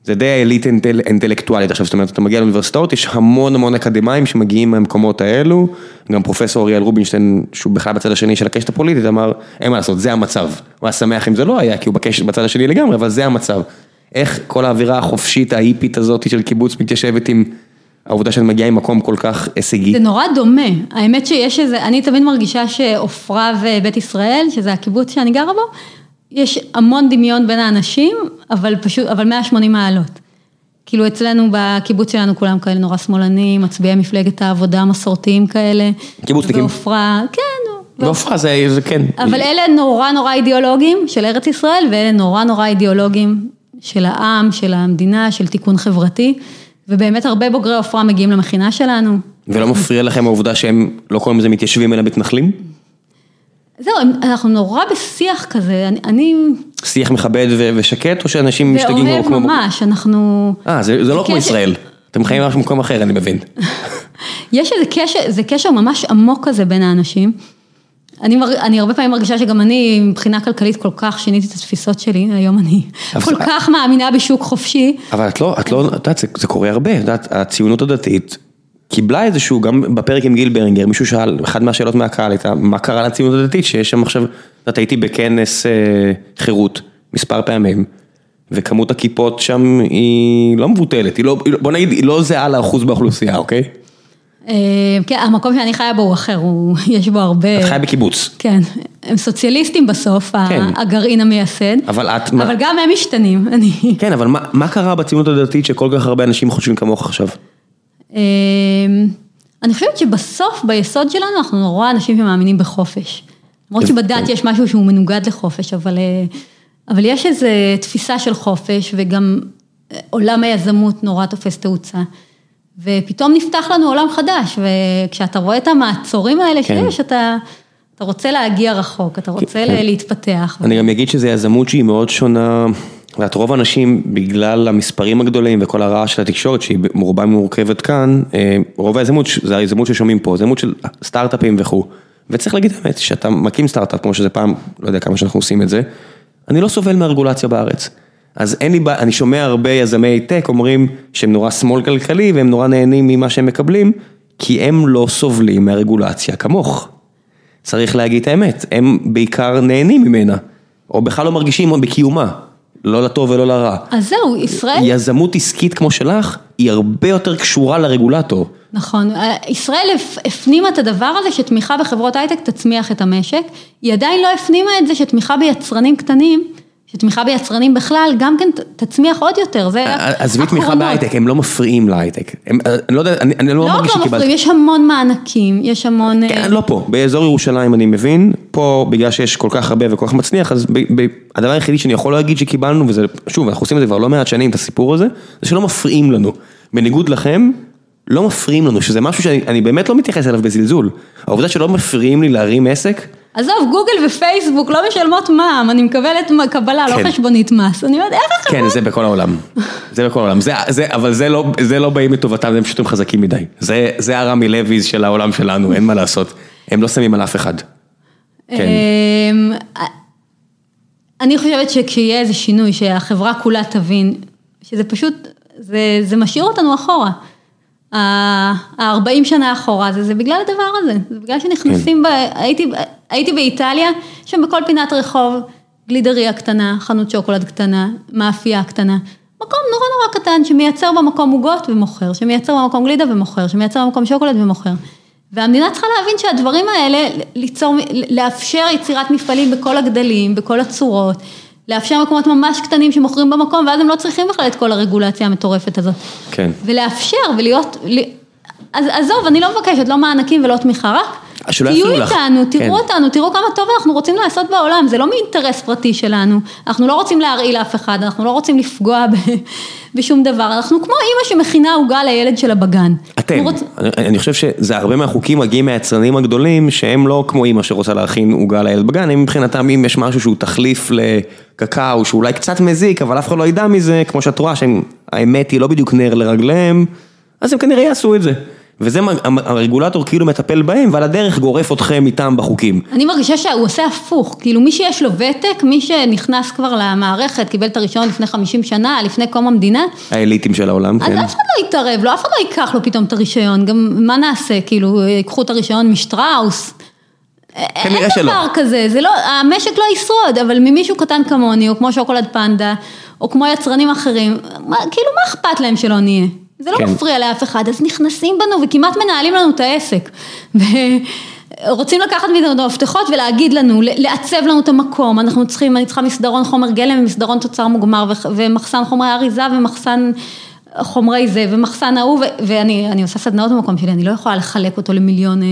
זה די אינטל, אינטלקטואלית עכשיו, זאת אומרת, אתה מגיע לאוניברסיטאות, יש המון המון אקדמאים שמגיעים מהמקומות האלו, גם פרופסור אריאל רובינשטיין, שהוא בכלל בצד השני של הקשת הפוליטית, אמר, אין מה לעשות, זה המצב. הוא היה שמח אם זה לא היה, כי הוא בקשת בצד השני לגמרי, אבל זה המצב. איך כל האווירה החופשית, ההיפית הזאת של קיבוץ מתיישבת עם העובדה שאת מגיעה ממקום כל כך הישגי? זה נורא דומה, האמת שיש איזה, אני תמיד מרגישה שעופרה ובית ישראל, שזה הקיבוץ שאני גרה בו, יש המון דמיון בין האנשים, אבל פשוט, אבל 180 מעלות. כאילו אצלנו בקיבוץ שלנו כולם כאלה נורא שמאלנים, מצביעי מפלגת העבודה, מסורתיים כאלה. קיבוצניקים. בעופרה, כן. בעופרה זה, זה כן. אבל אלה נורא נורא אידיאולוגים של ארץ ישראל, ואלה נורא נורא אידיאולוגים של העם, של המדינה, של תיקון חברתי, ובאמת הרבה בוגרי עופרה מגיעים למכינה שלנו. ולא מפריע לכם העובדה שהם לא קוראים לזה מתיישבים אלא מתנחלים? זהו, אנחנו נורא בשיח כזה, אני... אני... שיח מכבד ושקט, או שאנשים משתגעים ואוהב כמו... ממש, אנחנו... אה, זה, זה לא כמו ישראל. אתם חיים ממש במקום אחר, אני מבין. יש איזה קשר, זה קשר ממש עמוק כזה בין האנשים. אני, מר, אני הרבה פעמים מרגישה שגם אני מבחינה כלכלית כל כך שיניתי את התפיסות שלי, היום אני כל כך מאמינה בשוק חופשי. אבל את לא, את לא, את יודעת, זה, זה קורה הרבה, את יודעת, הציונות הדתית קיבלה איזשהו, גם בפרק עם גיל ברינגר, מישהו שאל, אחת מהשאלות מהקהל הייתה, מה קרה לציונות הדתית, שיש שם עכשיו, את יודעת, הייתי בכנס אה, חירות מספר פעמים, וכמות הכיפות שם היא לא מבוטלת, היא לא, היא לא- בוא נגיד, היא לא זהה לאחוז באוכלוסייה, אוקיי? אה, כן, המקום שאני חיה בו הוא אחר, הוא, יש בו הרבה... את חיה בקיבוץ, כן, הם סוציאליסטים בסוף, כן. הגרעין המייסד. אבל את, אבל גם הם משתנים, אני... כן, אבל מה, מה קרה בציונות הדתית שכל כך הרבה אנשים חושבים כמוך עכשיו? אה, אני חושבת שבסוף, ביסוד שלנו, אנחנו נורא אנשים שמאמינים בחופש. למרות כן. שבדת יש משהו שהוא מנוגד לחופש, אבל, אה, אבל יש איזו תפיסה של חופש, וגם אה, עולם היזמות נורא תופס תאוצה. ופתאום נפתח לנו עולם חדש, וכשאתה רואה את המעצורים האלה כן. שיש, אתה, אתה רוצה להגיע רחוק, אתה רוצה כן. להתפתח. אני גם אגיד שזו יזמות שהיא מאוד שונה, את רוב האנשים, בגלל המספרים הגדולים וכל הרעש של התקשורת, שהיא מרובה מורכבת כאן, אה, רוב היזמות, זה היזמות ששומעים פה, יזמות של סטארט-אפים וכו'. וצריך להגיד האמת, שאתה מקים סטארט-אפ, כמו שזה פעם, לא יודע כמה שאנחנו עושים את זה, אני לא סובל מהרגולציה בארץ. אז אין לי בעיה, אני שומע הרבה יזמי טק אומרים שהם נורא שמאל כלכלי והם נורא נהנים ממה שהם מקבלים, כי הם לא סובלים מהרגולציה כמוך. צריך להגיד את האמת, הם בעיקר נהנים ממנה, או בכלל לא מרגישים בקיומה, לא לטוב ולא לרע. אז זהו, ישראל... יזמות עסקית כמו שלך, היא הרבה יותר קשורה לרגולטור. נכון, ישראל הפ- הפנימה את הדבר הזה שתמיכה בחברות הייטק תצמיח את המשק, היא עדיין לא הפנימה את זה שתמיכה ביצרנים קטנים, שתמיכה ביצרנים בכלל גם כן תצמיח עוד יותר, זה עזבי תמיכה. בהייטק, הם לא מפריעים להייטק. הם, אני לא יודע, אני, אני לא לא רק מרגיש לא שקיבלתי. מפריעים, יש המון מענקים, יש המון... אה, כן, לא פה, באזור ירושלים אני מבין, פה בגלל שיש כל כך הרבה וכל כך מצליח, אז ב, ב, הדבר היחידי שאני יכול להגיד שקיבלנו, וזה, שוב, אנחנו עושים את זה כבר לא מעט שנים, את הסיפור הזה, זה שלא מפריעים לנו. בניגוד לכם, לא מפריעים לנו, שזה משהו שאני אני באמת לא מתייחס אליו בזלזול. העובדה שלא מפריעים לי להרים עסק, עזוב, גוגל ופייסבוק לא משלמות מע"מ, אני מקבלת קבלה, כן. לא חשבונית מס, אני אומרת, איך החברות... כן, זה בכל העולם. זה בכל העולם. זה, זה, אבל זה לא, זה לא באים לטובתם, הם פשוט חזקים מדי. זה, זה הרמי לויז של העולם שלנו, אין מה לעשות. הם לא שמים על אף אחד. כן. אמ, אני חושבת שכשיהיה איזה שינוי, שהחברה כולה תבין, שזה פשוט, זה, זה משאיר אותנו אחורה. ה-40 שנה אחורה, זה, זה בגלל הדבר הזה, זה בגלל שנכנסים, ב, הייתי, הייתי באיטליה, שם בכל פינת רחוב, גלידריה קטנה, חנות שוקולד קטנה, מאפייה קטנה, מקום נורא נורא קטן שמייצר במקום עוגות ומוכר, שמייצר במקום גלידה ומוכר, שמייצר במקום שוקולד ומוכר. והמדינה צריכה להבין שהדברים האלה, ליצור, לאפשר יצירת מפעלים בכל הגדלים, בכל הצורות, לאפשר מקומות ממש קטנים שמוכרים במקום, ואז הם לא צריכים בכלל את כל הרגולציה המטורפת הזאת. כן. ולאפשר ולהיות, אז עזוב, אני לא מבקשת, לא מענקים ולא תמיכה, רק תהיו יפריעו לך. איתנו, תראו כן. אותנו, תראו כמה טוב אנחנו רוצים לעשות בעולם, זה לא מאינטרס פרטי שלנו, אנחנו לא רוצים להרעיל לאף אחד, אנחנו לא רוצים לפגוע ב, בשום דבר, אנחנו כמו אימא שמכינה עוגה לילד שלה בגן. אתם, רוצ... אני, אני חושב שזה הרבה מהחוקים מגיעים מהיצרנים הגדולים שהם לא כמו אימא שרוצה להכין עוגה לילד בגן, הם מבחינתם אם יש משהו שהוא תחליף לקקאו שאולי קצת מזיק אבל אף אחד לא ידע מזה, כמו שאת רואה שהאמת היא לא בדיוק נר לרגליהם, אז הם כנראה יעשו את זה. וזה מה- הרגולטור כאילו מטפל בהם ועל הדרך גורף אתכם איתם בחוקים. אני מרגישה שהוא עושה הפוך, כאילו מי שיש לו ותק, מי שנכנס כבר למערכת, קיבל את הרישיון לפני 50 שנה, לפני קום המדינה, האליטים של העולם, אז כן. אף אחד לא יתערב לו, אף אחד לא ייקח לו פתאום את הרישיון, גם מה נעשה, כאילו, ייקחו את הרישיון משטראוס. כנראה אין שלא. דבר כזה, זה לא, המשק לא ישרוד, אבל ממישהו קטן כמוני, או כמו שוקולד פנדה, או כמו יצרנים אחרים, מה, כאילו מה אכפת להם שלא נהיה? זה לא כן. מפריע לאף אחד, אז נכנסים בנו וכמעט מנהלים לנו את העסק. ורוצים לקחת מאיתנו את המפתחות ולהגיד לנו, לעצב לנו את המקום, אנחנו צריכים, אני צריכה מסדרון חומר גלם ומסדרון תוצר מוגמר ומחסן חומרי אריזה ומחסן חומרי זה ומחסן ההוא, ואני אני עושה סדנאות במקום שלי, אני לא יכולה לחלק אותו למיליון אה,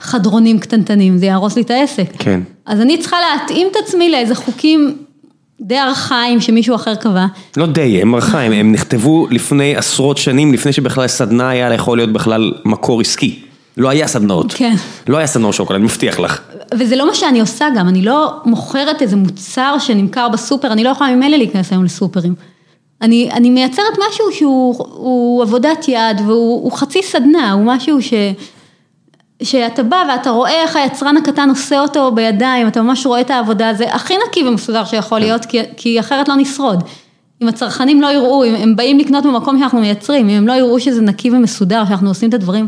חדרונים קטנטנים, זה יהרוס לי את העסק. כן. אז אני צריכה להתאים את עצמי לאיזה חוקים די ארכאיים שמישהו אחר קבע. לא די, הם ארכאיים, הם נכתבו לפני עשרות שנים, לפני שבכלל סדנה היה יכול להיות בכלל מקור עסקי. לא היה סדנאות. כן. לא היה סדנאות שוקולד, אני מבטיח לך. וזה לא מה שאני עושה גם, אני לא מוכרת איזה מוצר שנמכר בסופר, אני לא יכולה ממילא להיכנס היום לסופרים. אני, אני מייצרת משהו שהוא הוא עבודת יד והוא הוא חצי סדנה, הוא משהו ש, שאתה בא ואתה רואה איך היצרן הקטן עושה אותו בידיים, אתה ממש רואה את העבודה, זה הכי נקי ומסודר שיכול להיות, כי, כי אחרת לא נשרוד. אם הצרכנים לא יראו, אם הם באים לקנות במקום שאנחנו מייצרים, אם הם לא יראו שזה נקי ומסודר, שאנחנו עושים את הדברים.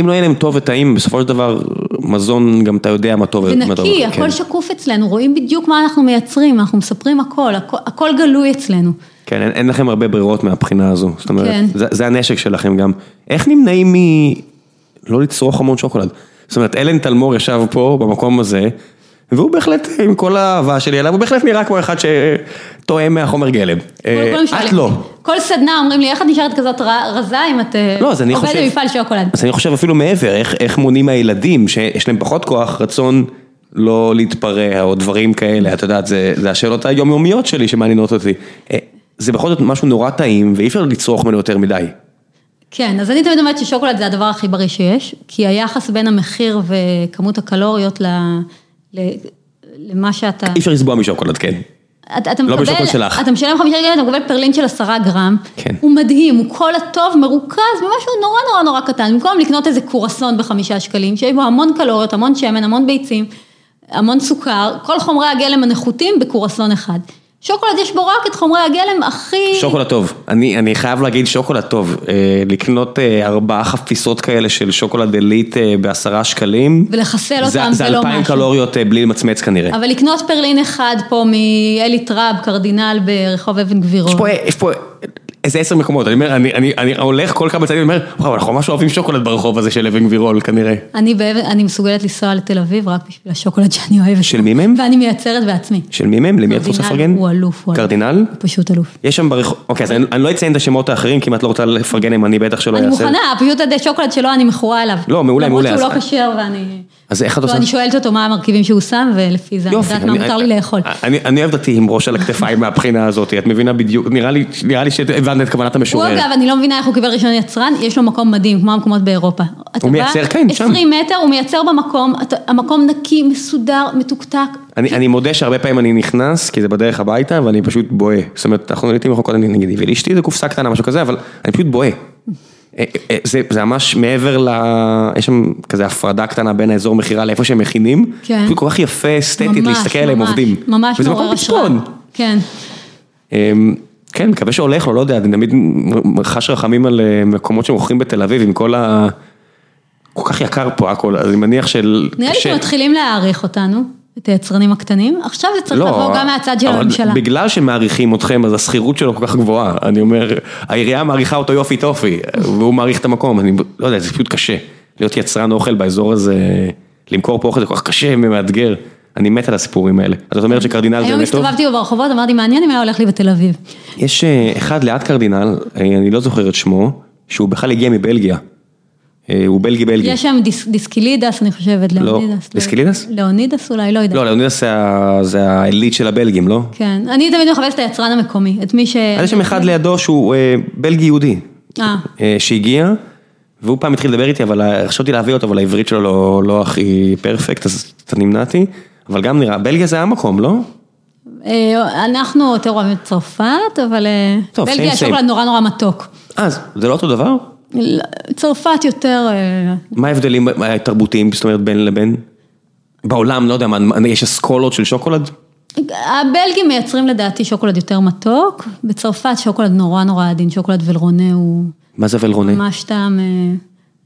אם לא יהיה להם טוב וטעים, בסופו של דבר, מזון, גם אתה יודע מה טוב ומה טוב. ונקי, כן. הכל שקוף אצלנו, רואים בדיוק מה אנחנו מייצרים, אנחנו מספרים הכל, הכל, הכל גלוי אצלנו. כן, אין, אין לכם הרבה ברירות מהבחינה הזו. זאת אומרת, כן. זה, זה הנשק שלכם גם. איך נמנעים מ... לא לצרוך המון שוקולד? זאת אומרת, אלן תלמור ישב פה, במקום הזה, והוא בהחלט, עם כל האהבה שלי אליו, הוא בהחלט נראה כמו אחד שטועם מהחומר גלם. אה, את לא. כל סדנה אומרים לי, איך את נשארת כזאת רזה אם את אה, לא, עובדת. במפעל שוקולד? אז אני חושב אפילו מעבר, איך, מונעים מהילדים שיש להם פחות כוח, רצון לא להתפרע או דברים כאלה, את יודעת, זה, זה השאלות היומיומיות שלי שמעניינות אותי. אה, זה בכל זאת משהו נורא טעים ואי אפשר לצרוך ממנו יותר מדי. כן, אז אני תמיד אומרת ששוקולד זה הדבר הכי בריא שיש, כי היחס בין המחיר וכמות הקלוריות ל... ל... למה שאתה... אי אפשר לסבוע משוקולד, כן. אתה, אתה לא מקבל, בשוקולד שלך. אתה משלם חמישה שקלים, אתה מקבל פרלין של עשרה גרם, כן. הוא מדהים, הוא כל הטוב מרוכז במשהו נורא נורא נורא קטן, במקום לקנות איזה קורסון בחמישה שקלים, שיש בו המון קלוריות, המון שמן, המון ביצים, המון סוכר, כל חומרי הגלם הנחותים בקרואסון אחד. שוקולד יש בו רק את חומרי הגלם הכי... שוקולד טוב, אני, אני חייב להגיד שוקולד טוב, אה, לקנות אה, ארבעה חפיסות כאלה של שוקולד עילית אה, בעשרה שקלים, ולחסל אותם זה, זה, זה לא אלפיים משהו. קלוריות אה, בלי למצמץ כנראה. אבל לקנות פרלין אחד פה מאלי טראב, קרדינל ברחוב אבן גבירול. יש פה, יש פה איזה עשר מקומות, אני אומר, אני, אני, אני הולך כל כמה צעדים, אני אומר, וואו, אנחנו ממש אוהבים שוקולד ברחוב הזה של אבן גבירול כנראה. אני, באבן, אני מסוגלת לנסוע לתל אביב רק בשביל השוקולד שאני אוהבת. של מי מהם? ואני מייצרת בעצמי. של מי מהם? למי את רוצה קרדינל לפרגן? הוא אלוף, הוא אלוף. קרדינל? הוא פשוט אלוף. יש שם ברחוב, אוקיי, אז אני, אני לא אציין את השמות האחרים, כי אם את לא רוצה לפרגן להם, אני בטח שלא אני אעשה. מוכנה, פשוט השוקולד שלו אני מכורה אליו. לא, מעולה, מעולה, למרות שהוא לא כשר ואני... אז איך את לא, עושה? אני שואלת אותו מה המרכיבים שהוא שם, ולפי זה אני יודעת מה מותר לי לאכול. אני, אוהב אותי עם ראש על הכתפיים מהבחינה הזאת, את מבינה בדיוק, נראה לי, שהבנת את כוונת הוא המשורר. אגב, אני לא מבינה איך הוא קיבל רישיון יצרן, יש לו מקום מדהים, כמו המקומות באירופה. בא, מייצר, כן, שם. 20 מטר, הוא מייצר במקום, המקום נקי, מסודר, מתוקתק. אני, אני מודה שהרבה פעמים אני נכנס, כי זה בדרך הביתה, ואני פשוט בוהה. זאת אומרת, אנחנו לעיתים רחוקות, נגיד, הביא לאשתי איזה קופסה קטנה, משהו כזה, אבל אני פשוט בוהה. אה, אה, זה, זה ממש מעבר ל... יש שם כזה הפרדה קטנה בין האזור מכירה לאיפה שהם מכינים. כן. פשוט כל כך יפה אסתטית ממש, להסתכל עליהם עובדים. ממש וזה מעורר מקום. פצפון. כן. אמ, כן, מקווה שהולך לו, לא יודע, אני תמיד חש רחמים על אה, מקומות שמוכרים בתל אביב עם כל ה... כל כך יקר פה הכל, אז אני מניח של... נראה לי. שמתחילים להעריך אותנו, את היצרנים הקטנים, עכשיו זה צריך לבוא גם מהצד של לא, הממשלה. בגלל שמעריכים אתכם, אז השכירות שלו כל כך גבוהה. אני אומר, העירייה מעריכה אותו יופי טופי, והוא מעריך את המקום, אני לא יודע, זה פשוט קשה. להיות יצרן אוכל באזור הזה, למכור פה אוכל זה כל כך קשה ומאתגר. אני מת על הסיפורים האלה. אז את אומרת שקרדינל זה היום באמת טוב? הסתובבתי ברחובות, אמרתי, מעניין אם היה הולך לי בתל אביב. יש אה, אחד ליד קרדינל, אה, אני לא זוכר את שמו, שהוא בכלל הגיע מבלגיה. אה, הוא בלגי בלגי. יש שם דיס, דיסקילידס, אני חושבת, לא. לאונידס. דיסקילידס? לאונידס אולי, לא יודעת. לא, לאונידס זה העילית של הבלגים, לא? כן, אני תמיד מחפשת את היצרן המקומי, את מי ש... יש שם אחד לידו שהוא אה, בלגי יהודי. אה, אה, שהגיע, והוא פעם התחיל לדבר איתי, אבל חשבתי להביא אותו, אבל העברית שלו לא, לא הכי פרפקט, אז נמנעתי, אבל גם נראה, בלגיה זה המקום, לא? אנחנו יותר אוהבים את צרפת, אבל טוב, בלגיה same. נורא נורא מתוק. אז, זה לא אותו דבר? צרפת יותר... אה, מה ההבדלים אה, תרבותיים, זאת אומרת, בין לבין? בעולם, לא יודע, מה, יש אסכולות של שוקולד? הבלגים מייצרים לדעתי שוקולד יותר מתוק, בצרפת שוקולד נורא נורא עדין, שוקולד ולרונה הוא מה זה ולרונה? ממש טעם, אה,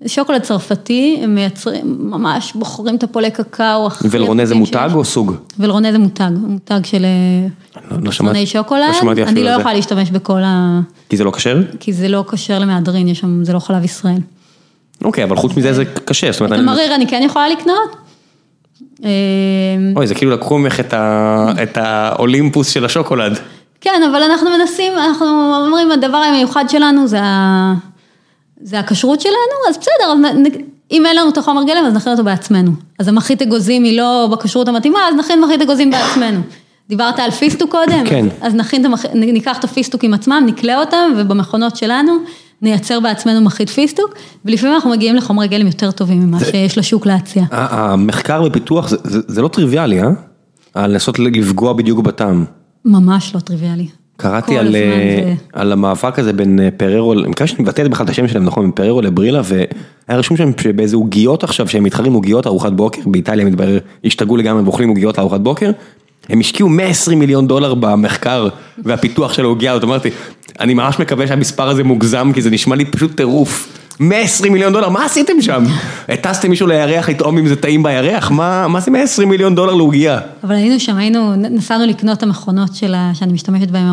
שוקולד צרפתי, הם מייצרים, ממש בוחרים את הפולי קקאו ולרונה זה מותג. או סוג? ולרונה זה מותג, מותג של אה, לא, לא שמעתי. שוקולד, לא שמעתי אני אפילו לא על זה. יכולה להשתמש בכל ה... כי זה לא כשר? כי זה לא כשר למהדרין, יש שם, זה לא חלב ישראל. אוקיי, אבל חוץ מזה זה קשה, זאת את אומרת, אני- המריר אני כן יכולה לקנות. אה, אוי, זה כאילו לקחו ממך את את האולימפוס של השוקולד. כן, אבל אנחנו מנסים, אנחנו אומרים, הדבר המיוחד שלנו זה, ה... זה הכשרות שלנו, אז בסדר. אם אין לנו את החומר גלם, אז נכין אותו בעצמנו. אז המחית אגוזים היא לא בכשרות המתאימה, אז נכין מחית אגוזים בעצמנו. דיברת על פיסטוק קודם? כן. אז נכין. ניקח את הפיסטוקים עצמם, נקלה אותם, ובמכונות שלנו נייצר בעצמנו מחית פיסטוק, ולפעמים אנחנו מגיעים לחומרי גלם יותר טובים ממה שיש לשוק להציע. המחקר ופיתוח זה, זה, זה לא טריוויאלי, אה? לנסות לפגוע בדיוק בטעם. ממש לא טריוויאלי. קראתי על, אה, זה- על המאבק הזה בין אה, פררו, אני מקווה שאני מבטא בכלל את השם שלהם נכון, פררו לברילה, והיה רשום שם שבאיזה עוגיות עכשיו, שהם מתחרים עוגיות ארוחת בוקר, באיטליה מתברר, השתגעו לגמרי ואוכלים עוגיות לארוחת בוקר, הם השקיעו 120 מיליון דולר במחקר והפיתוח של העוגיה הזאת, אמרתי, אני ממש מקווה שהמספר הזה מוגזם, כי זה נשמע לי פשוט טירוף. 120 מיליון דולר, מה עשיתם שם? הטסתם מישהו לירח לטעום אם זה טעים בירח? מה, מה זה 120 מיליון דולר לעוגיה? אבל היינו שם, היינו, נסענו לקנות את המכונות שאני משתמשת בהן,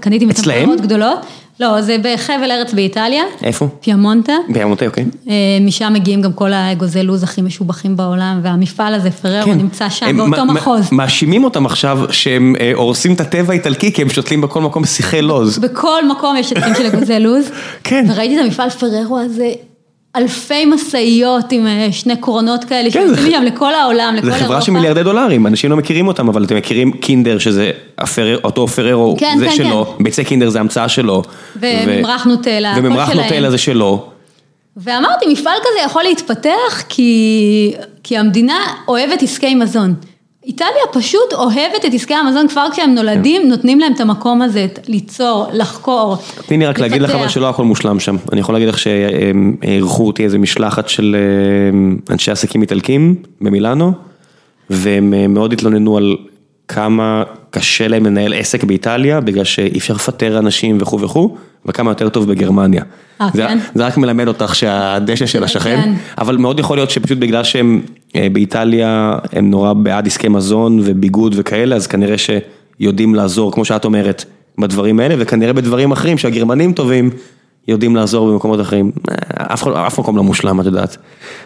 קניתי? מתמרות גדולות. לא, זה בחבל ארץ באיטליה, איפה? פיאמונטה. בימותי, אוקיי. אה, משם מגיעים גם כל האגוזי לוז הכי משובחים בעולם, והמפעל הזה, פררו, נמצא שם, כן. הם באותו מ- מ- מחוז. מאשימים אותם עכשיו שהם אה, הורסים את הטבע האיטלקי כי הם שותלים בכל מקום שיחי לוז. בכל מקום יש שטחים של אגוזי לוז. כן. וראיתי את המפעל פררו הזה, אלפי משאיות עם אה, שני קרונות כאלה, כן, שיוצאים משם לכל העולם, לכל אירופה. חברה של מיליארדי דולרים, אנשים לא מכירים אותם, אבל אתם מכירים קינדר שזה אותו פררו, כן, זה כן, שלו, ביצי קינדר זה המצאה שלו. וממרח נוטלה, הכל וממרח שלהם. נוטלה זה שלו. ואמרתי, מפעל כזה יכול להתפתח כי, כי המדינה אוהבת עסקי מזון. איטליה פשוט אוהבת את עסקי המזון כבר כשהם נולדים, כן. נותנים להם את המקום הזה, ליצור, לחקור, תני לי רק להגיד לך אבל. שלא הכל מושלם שם. אני יכול להגיד לך שאירחו אותי איזה משלחת של אה, אנשי עסקים איטלקים במילאנו, והם אה, מאוד התלוננו על כמה קשה להם לנהל עסק באיטליה, בגלל שאי אפשר לפטר אנשים וכו' וכו', וכמה יותר טוב בגרמניה. אה, זה, כן? זה רק מלמד אותך שהדשא של השכן, כן. אבל מאוד יכול להיות שפשוט בגלל שהם אה, באיטליה, הם נורא בעד עסקי מזון וביגוד וכאלה, אז כנראה שיודעים לעזור, כמו שאת אומרת, בדברים האלה, וכנראה בדברים אחרים שהגרמנים טובים, יודעים לעזור במקומות אחרים. אה, אף, אף מקום לא מושלם, את יודעת.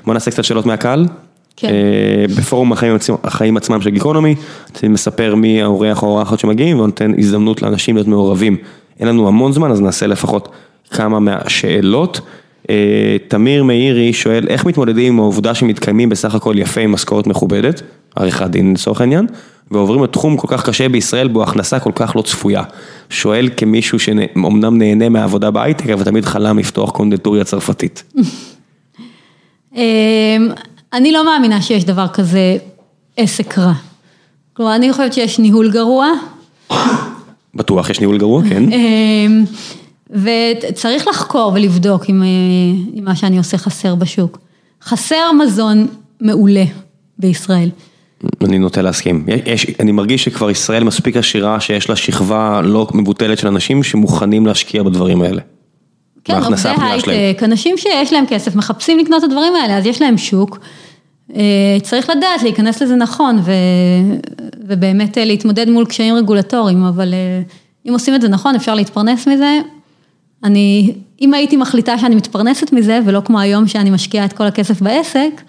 בוא נעשה קצת שאלות מהקהל. כן. אה, בפורום החיים, עצמם- החיים עצמם של גיקונומי, אני מספר מי האורח או האורחת שמגיעים ונותן הזדמנות לאנשים להיות מעורבים. אין לנו המון זמן, אז נעשה לפחות כמה מהשאלות. אה, תמיר מאירי שואל, איך מתמודדים עם העובדה שמתקיימים בסך הכל יפה עם משכורת מכובדת, עריכת דין לצורך העניין, ועוברים לתחום כל כך קשה בישראל בו הכנסה כל כך לא צפויה. שואל כמישהו שאומנם נהנה מהעבודה בהייטק, אבל תמיד חלם לפתוח קונדטוריה צרפתית. אני לא מאמינה שיש דבר כזה עסק רע. כלומר, אני חושבת שיש ניהול גרוע, בטוח יש ניהול גרוע, כן? אמ, וצריך לחקור ולבדוק אם, אה, אם מה שאני עושה חסר בשוק. חסר מזון מעולה בישראל. אני נוטה להסכים. יש, אני מרגיש שכבר ישראל מספיק עשירה שיש לה שכבה לא מבוטלת של אנשים שמוכנים להשקיע בדברים האלה. כן, עובדי הפנויה שלהם. הייטק, אנשים שיש להם כסף, מחפשים לקנות את הדברים האלה, אז יש להם שוק. אה, צריך לדעת להיכנס לזה נכון, ו... ובאמת אה, להתמודד מול קשיים רגולטוריים, אבל אה, אם עושים את זה נכון, אפשר להתפרנס מזה. אני, אם הייתי מחליטה שאני מתפרנסת מזה, ולא כמו היום שאני משקיעה את כל הכסף בעסק.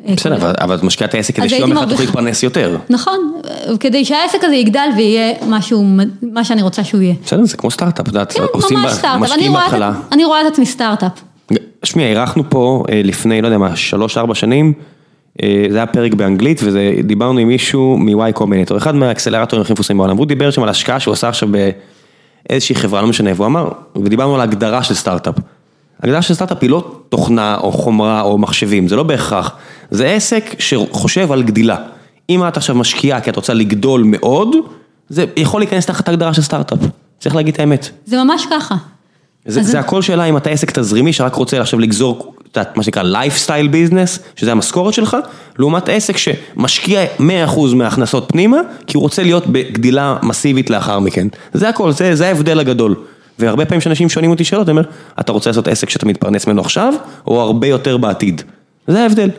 בסדר, אבל, אבל את משקיעה את העסק כדי שיום אחד. תוכלי להתפרנס יותר. נכון, כדי שהעסק הזה יגדל ויהיה משהו, מה שאני רוצה שהוא יהיה. בסדר, זה כמו סטארט-אפ, את יודעת, כן, עושים, משקיעים בהתחלה. אני רואה את עצמי סטארט-אפ. שמע, אירחנו פה אה, לפני, לא יודע מה, שלוש-ארבע שנים, אה, זה היה פרק באנגלית, ודיברנו עם מישהו מ-Y קומבינטור, אחד מהאקסלרטורים הכי מפורסמים בעולם, והוא דיבר שם על השקעה שהוא עשה עכשיו באיזושהי חברה, לא משנה, והוא אמר, ודיברנו על ההגדרה של סטארט-אפ. הגדרה של סטארט-אפ היא לא תוכנה או חומרה או מחשבים, זה לא בהכרח, זה עסק שחושב על גדילה. אם את עכשיו משקיעה כי את רוצה לגדול מאוד, זה יכול להיכנס תחת ההגדרה של סטארט-אפ, צריך להגיד את האמת. זה ממש ככה. זה, זה הכל שאלה אם אתה עסק תזרימי שרק רוצה עכשיו לגזור את ה- מה שנקרא lifestyle business, שזה המשכורת שלך, לעומת עסק שמשקיע 100% מההכנסות פנימה, כי הוא רוצה להיות בגדילה מסיבית לאחר מכן. זה הכל, זה, זה ההבדל הגדול. והרבה פעמים כשאנשים שואלים אותי שאלות, אני אומר, אתה רוצה לעשות עסק שאתה מתפרנס ממנו עכשיו, או הרבה יותר בעתיד? זה ההבדל.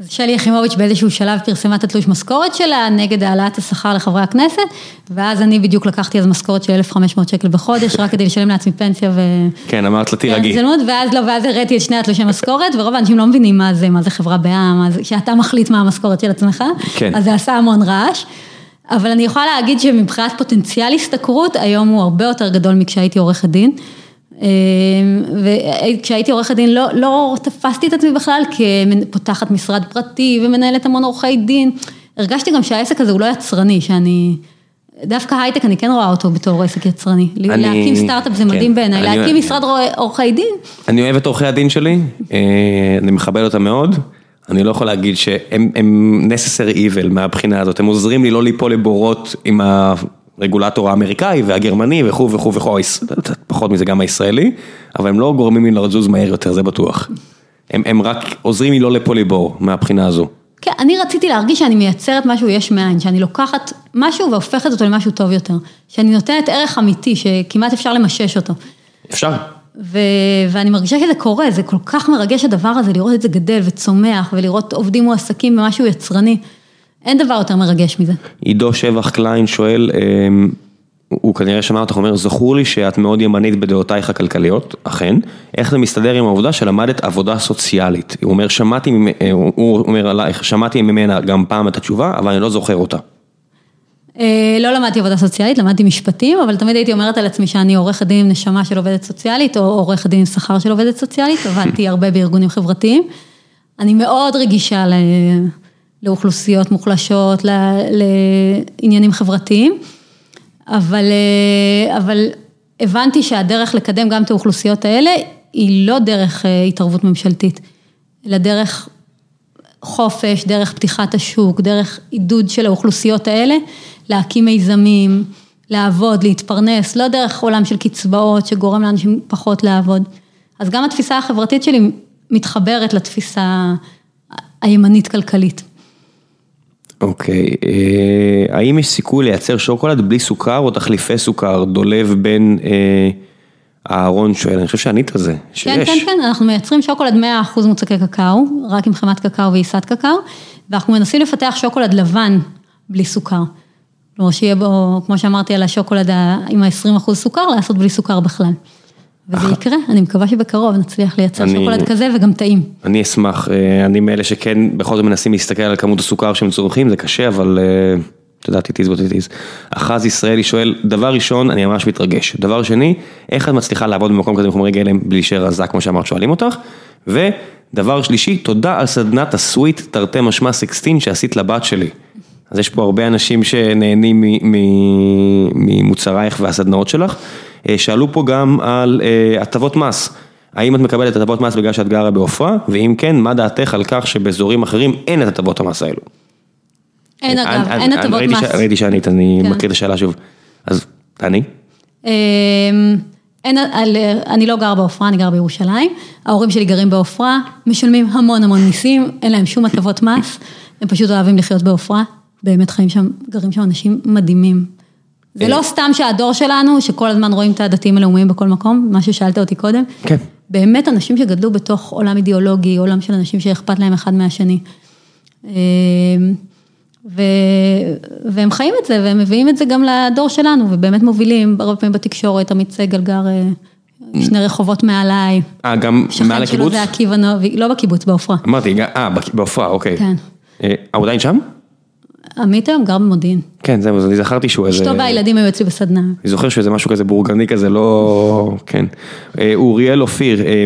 אז שלי יחימוביץ' באיזשהו שלב פרסמה את התלוש משכורת שלה נגד העלאת השכר לחברי הכנסת, ואז אני בדיוק לקחתי אז משכורת של 1,500 שקל בחודש, רק כדי לשלם לעצמי פנסיה ו... כן, אמרת לה תירגעי. הזדמנות, ואז לא, ואז הראיתי את שני התלושי משכורת, ורוב האנשים לא מבינים מה זה, מה זה חברה בע"מ, מה זה, שאתה מחליט מה המשכורת של עצמך, כן. אז זה עשה המון רעש. אבל אני יכולה להגיד שמבחינת פוטנציאל השתכרות, היום הוא הרבה יותר גדול מכשהייתי עורכת דין. אה, וכשהייתי עורכת דין לא, לא תפסתי את עצמי בכלל כפותחת משרד פרטי ומנהלת המון עורכי דין. הרגשתי גם שהעסק הזה הוא לא יצרני, שאני... דווקא הייטק אני כן רואה אותו בתור עסק יצרני. אני, להקים סטארט-אפ זה מדהים כן, בעיניי, להקים משרד עורכי דין. אני אוהב את עורכי הדין שלי, אה, אני מכבד אותם מאוד. אני לא יכול להגיד שהם necessary evil מהבחינה הזאת, הם עוזרים לי לא ליפול לבורות עם הרגולטור האמריקאי והגרמני וכו' וכו' וכו', פחות מזה גם הישראלי, אבל הם לא גורמים לי לזוז מהר יותר, זה בטוח. הם, הם רק עוזרים לי לא ליפול לבור מהבחינה הזו. כן, אני רציתי להרגיש שאני מייצרת משהו יש מאין, שאני לוקחת משהו והופכת אותו למשהו טוב יותר. שאני נותנת ערך אמיתי, שכמעט אפשר למשש אותו. אפשר. ו- ואני מרגישה שזה קורה, זה כל כך מרגש הדבר הזה, לראות את זה גדל וצומח, ולראות עובדים מועסקים במשהו יצרני. אין דבר יותר מרגש מזה. עידו שבח קליין שואל, אמ, הוא כנראה שמע אותך אומר, זכור לי שאת מאוד ימנית בדעותייך הכלכליות, אכן, איך זה מסתדר עם העובדה שלמדת עבודה סוציאלית? הוא אומר, שמעתי, אה, הוא אומר עלייך, שמעתי ממנה גם פעם את התשובה, אבל אני לא זוכר אותה. אה, לא למדתי עבודה סוציאלית, למדתי משפטים, אבל תמיד הייתי אומרת על עצמי שאני עורכת דין עם נשמה של עובדת סוציאלית, או עורכת דין עם שכר של עובדת סוציאלית, עבדתי הרבה בארגונים חברתיים. אני מאוד רגישה לאוכלוסיות מוחלשות, לעניינים חברתיים, אבל, אה, אבל הבנתי שהדרך לקדם גם את האוכלוסיות האלה, היא לא דרך אה, התערבות ממשלתית, אלא דרך חופש, דרך פתיחת השוק, דרך עידוד של האוכלוסיות האלה, להקים מיזמים, לעבוד, להתפרנס, לא דרך עולם של קצבאות שגורם לאנשים פחות לעבוד. אז גם התפיסה החברתית שלי מתחברת לתפיסה הימנית כלכלית. אוקיי, okay. אה, האם יש סיכוי לייצר שוקולד בלי סוכר או תחליפי סוכר דולב בין... אה... אהרון שואל, אני חושב שענית על זה, שיש. כן, כן, כן, אנחנו מייצרים שוקולד 100% מוצקי קקאו, רק עם חמת קקאו ועיסת קקאו, ואנחנו מנסים לפתח שוקולד לבן בלי סוכר. כלומר שיהיה בו, כמו שאמרתי על השוקולד עם ה-20% סוכר, לעשות בלי סוכר בכלל. וזה אח... יקרה, אני מקווה שבקרוב נצליח לייצר אני... שוקולד כזה וגם טעים. אני אשמח, אה, אני מאלה שכן בכל זאת מנסים להסתכל על כמות הסוכר שהם צורכים, זה קשה, אבל... אה, את יודעת, it is what it is. אחז ישראלי שואל, דבר ראשון, אני ממש מתרגש. דבר שני, איך את מצליחה לעבוד במקום כזה עם חומרי גלם בלי שרזה, כמו שאמרת, שואלים אותך. ודבר שלישי, תודה על סדנת הסוויט תרתי משמע סקסטין שעשית לבת שלי. אז יש פה הרבה אנשים שנהנים ממוצרייך והסדנאות שלך. אה, שאלו פה גם על אה, הטבות מס. האם את מקבלת הטבות מס בגלל שאת גרה בעופרה, ואם כן, מה דעתך על כך שבאזורים אחרים אין את הטבות המס האלו? אין אגב, אין הטבות מס. ראיתי שענית, אני כן. מכיר את השאלה שוב. אז תעני. אמ, אין, אני לא גר בעופרה, אני גר בירושלים. ההורים שלי גרים בעופרה, משלמים המון המון מיסים, אין להם שום הטבות מס, הם פשוט אוהבים לחיות בעופרה. באמת חיים שם, גרים שם אנשים מדהימים. זה לא סתם שהדור שלנו, שכל הזמן רואים את הדתיים הלאומיים בכל מקום, מה ששאלת אותי קודם. כן. באמת אנשים שגדלו בתוך עולם אידיאולוגי, עולם של אנשים שאכפת להם אחד מהשני. אמ, ו... והם חיים את זה, והם מביאים את זה גם לדור שלנו, ובאמת מובילים, הרבה פעמים בתקשורת, עמית סגל גר אה, שני רחובות מעליי. אה, גם מעל הקיבוץ? שכן שלו זה עקיבא נובי, לא בקיבוץ, בעופרה. אמרתי, אה, בעופרה, אוקיי. כן. אה, הוא עדיין שם? עמית היום גר במודיעין. כן, זהו, אני זכרתי שהוא איזה... אשתו והילדים היו אצלי בסדנה. אני זוכר שזה משהו כזה בורגני כזה, לא... כן. אה, אוריאל אופיר, אה,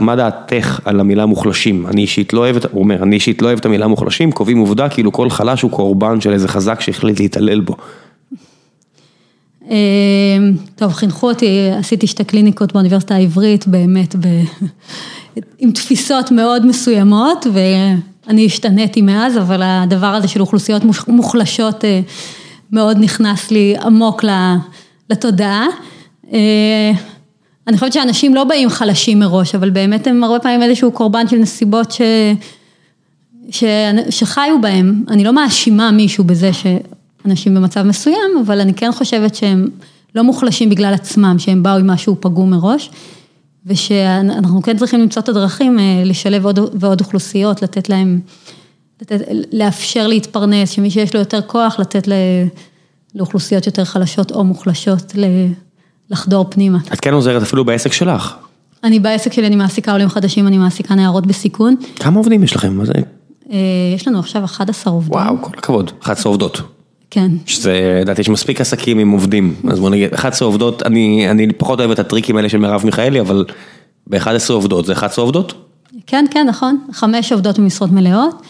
מה דעתך על המילה מוחלשים? אני אישית לא אוהב, הוא אומר, אני אישית לא אוהב את המילה מוחלשים, קובעים עובדה כאילו כל חלש הוא קורבן של איזה חזק שהחליט להתעלל בו. אה, טוב, חינכו אותי, עשיתי שתי קליניקות באוניברסיטה העברית, באמת, ב... עם תפיסות מאוד מסוימות, ו... אני השתניתי מאז, אבל הדבר הזה של אוכלוסיות מוחלשות אה, מאוד נכנס לי עמוק לתודעה. אה, אני חושבת שאנשים לא באים חלשים מראש, אבל באמת הם הרבה פעמים איזשהו קורבן של נסיבות ש... ש... שחיו בהם. אני לא מאשימה מישהו בזה שאנשים במצב מסוים, אבל אני כן חושבת שהם לא מוחלשים בגלל עצמם, שהם באו עם משהו פגום מראש. ושאנחנו כן צריכים למצוא את הדרכים אה, לשלב עוד ועוד אוכלוסיות, לתת להם, לתת, לאפשר להתפרנס, שמי שיש לו יותר כוח, לתת לאוכלוסיות יותר חלשות או מוחלשות לחדור פנימה. את כן עוזרת אפילו בעסק שלך. אני בעסק שלי, אני מעסיקה עולים חדשים, אני מעסיקה נערות בסיכון. כמה עובדים יש לכם? מה זה? אה, יש לנו עכשיו 11 עובדים. וואו, כל הכבוד, 11 עובדות. כן. שזה, לדעתי יש מספיק עסקים עם עובדים, אז בוא נגיד, 11 עובדות, אני, אני פחות אוהב את הטריקים האלה של מרב מיכאלי, אבל ב-11 עובדות, זה 11 עובדות? כן, כן, נכון. חמש עובדות במשרות מלאות,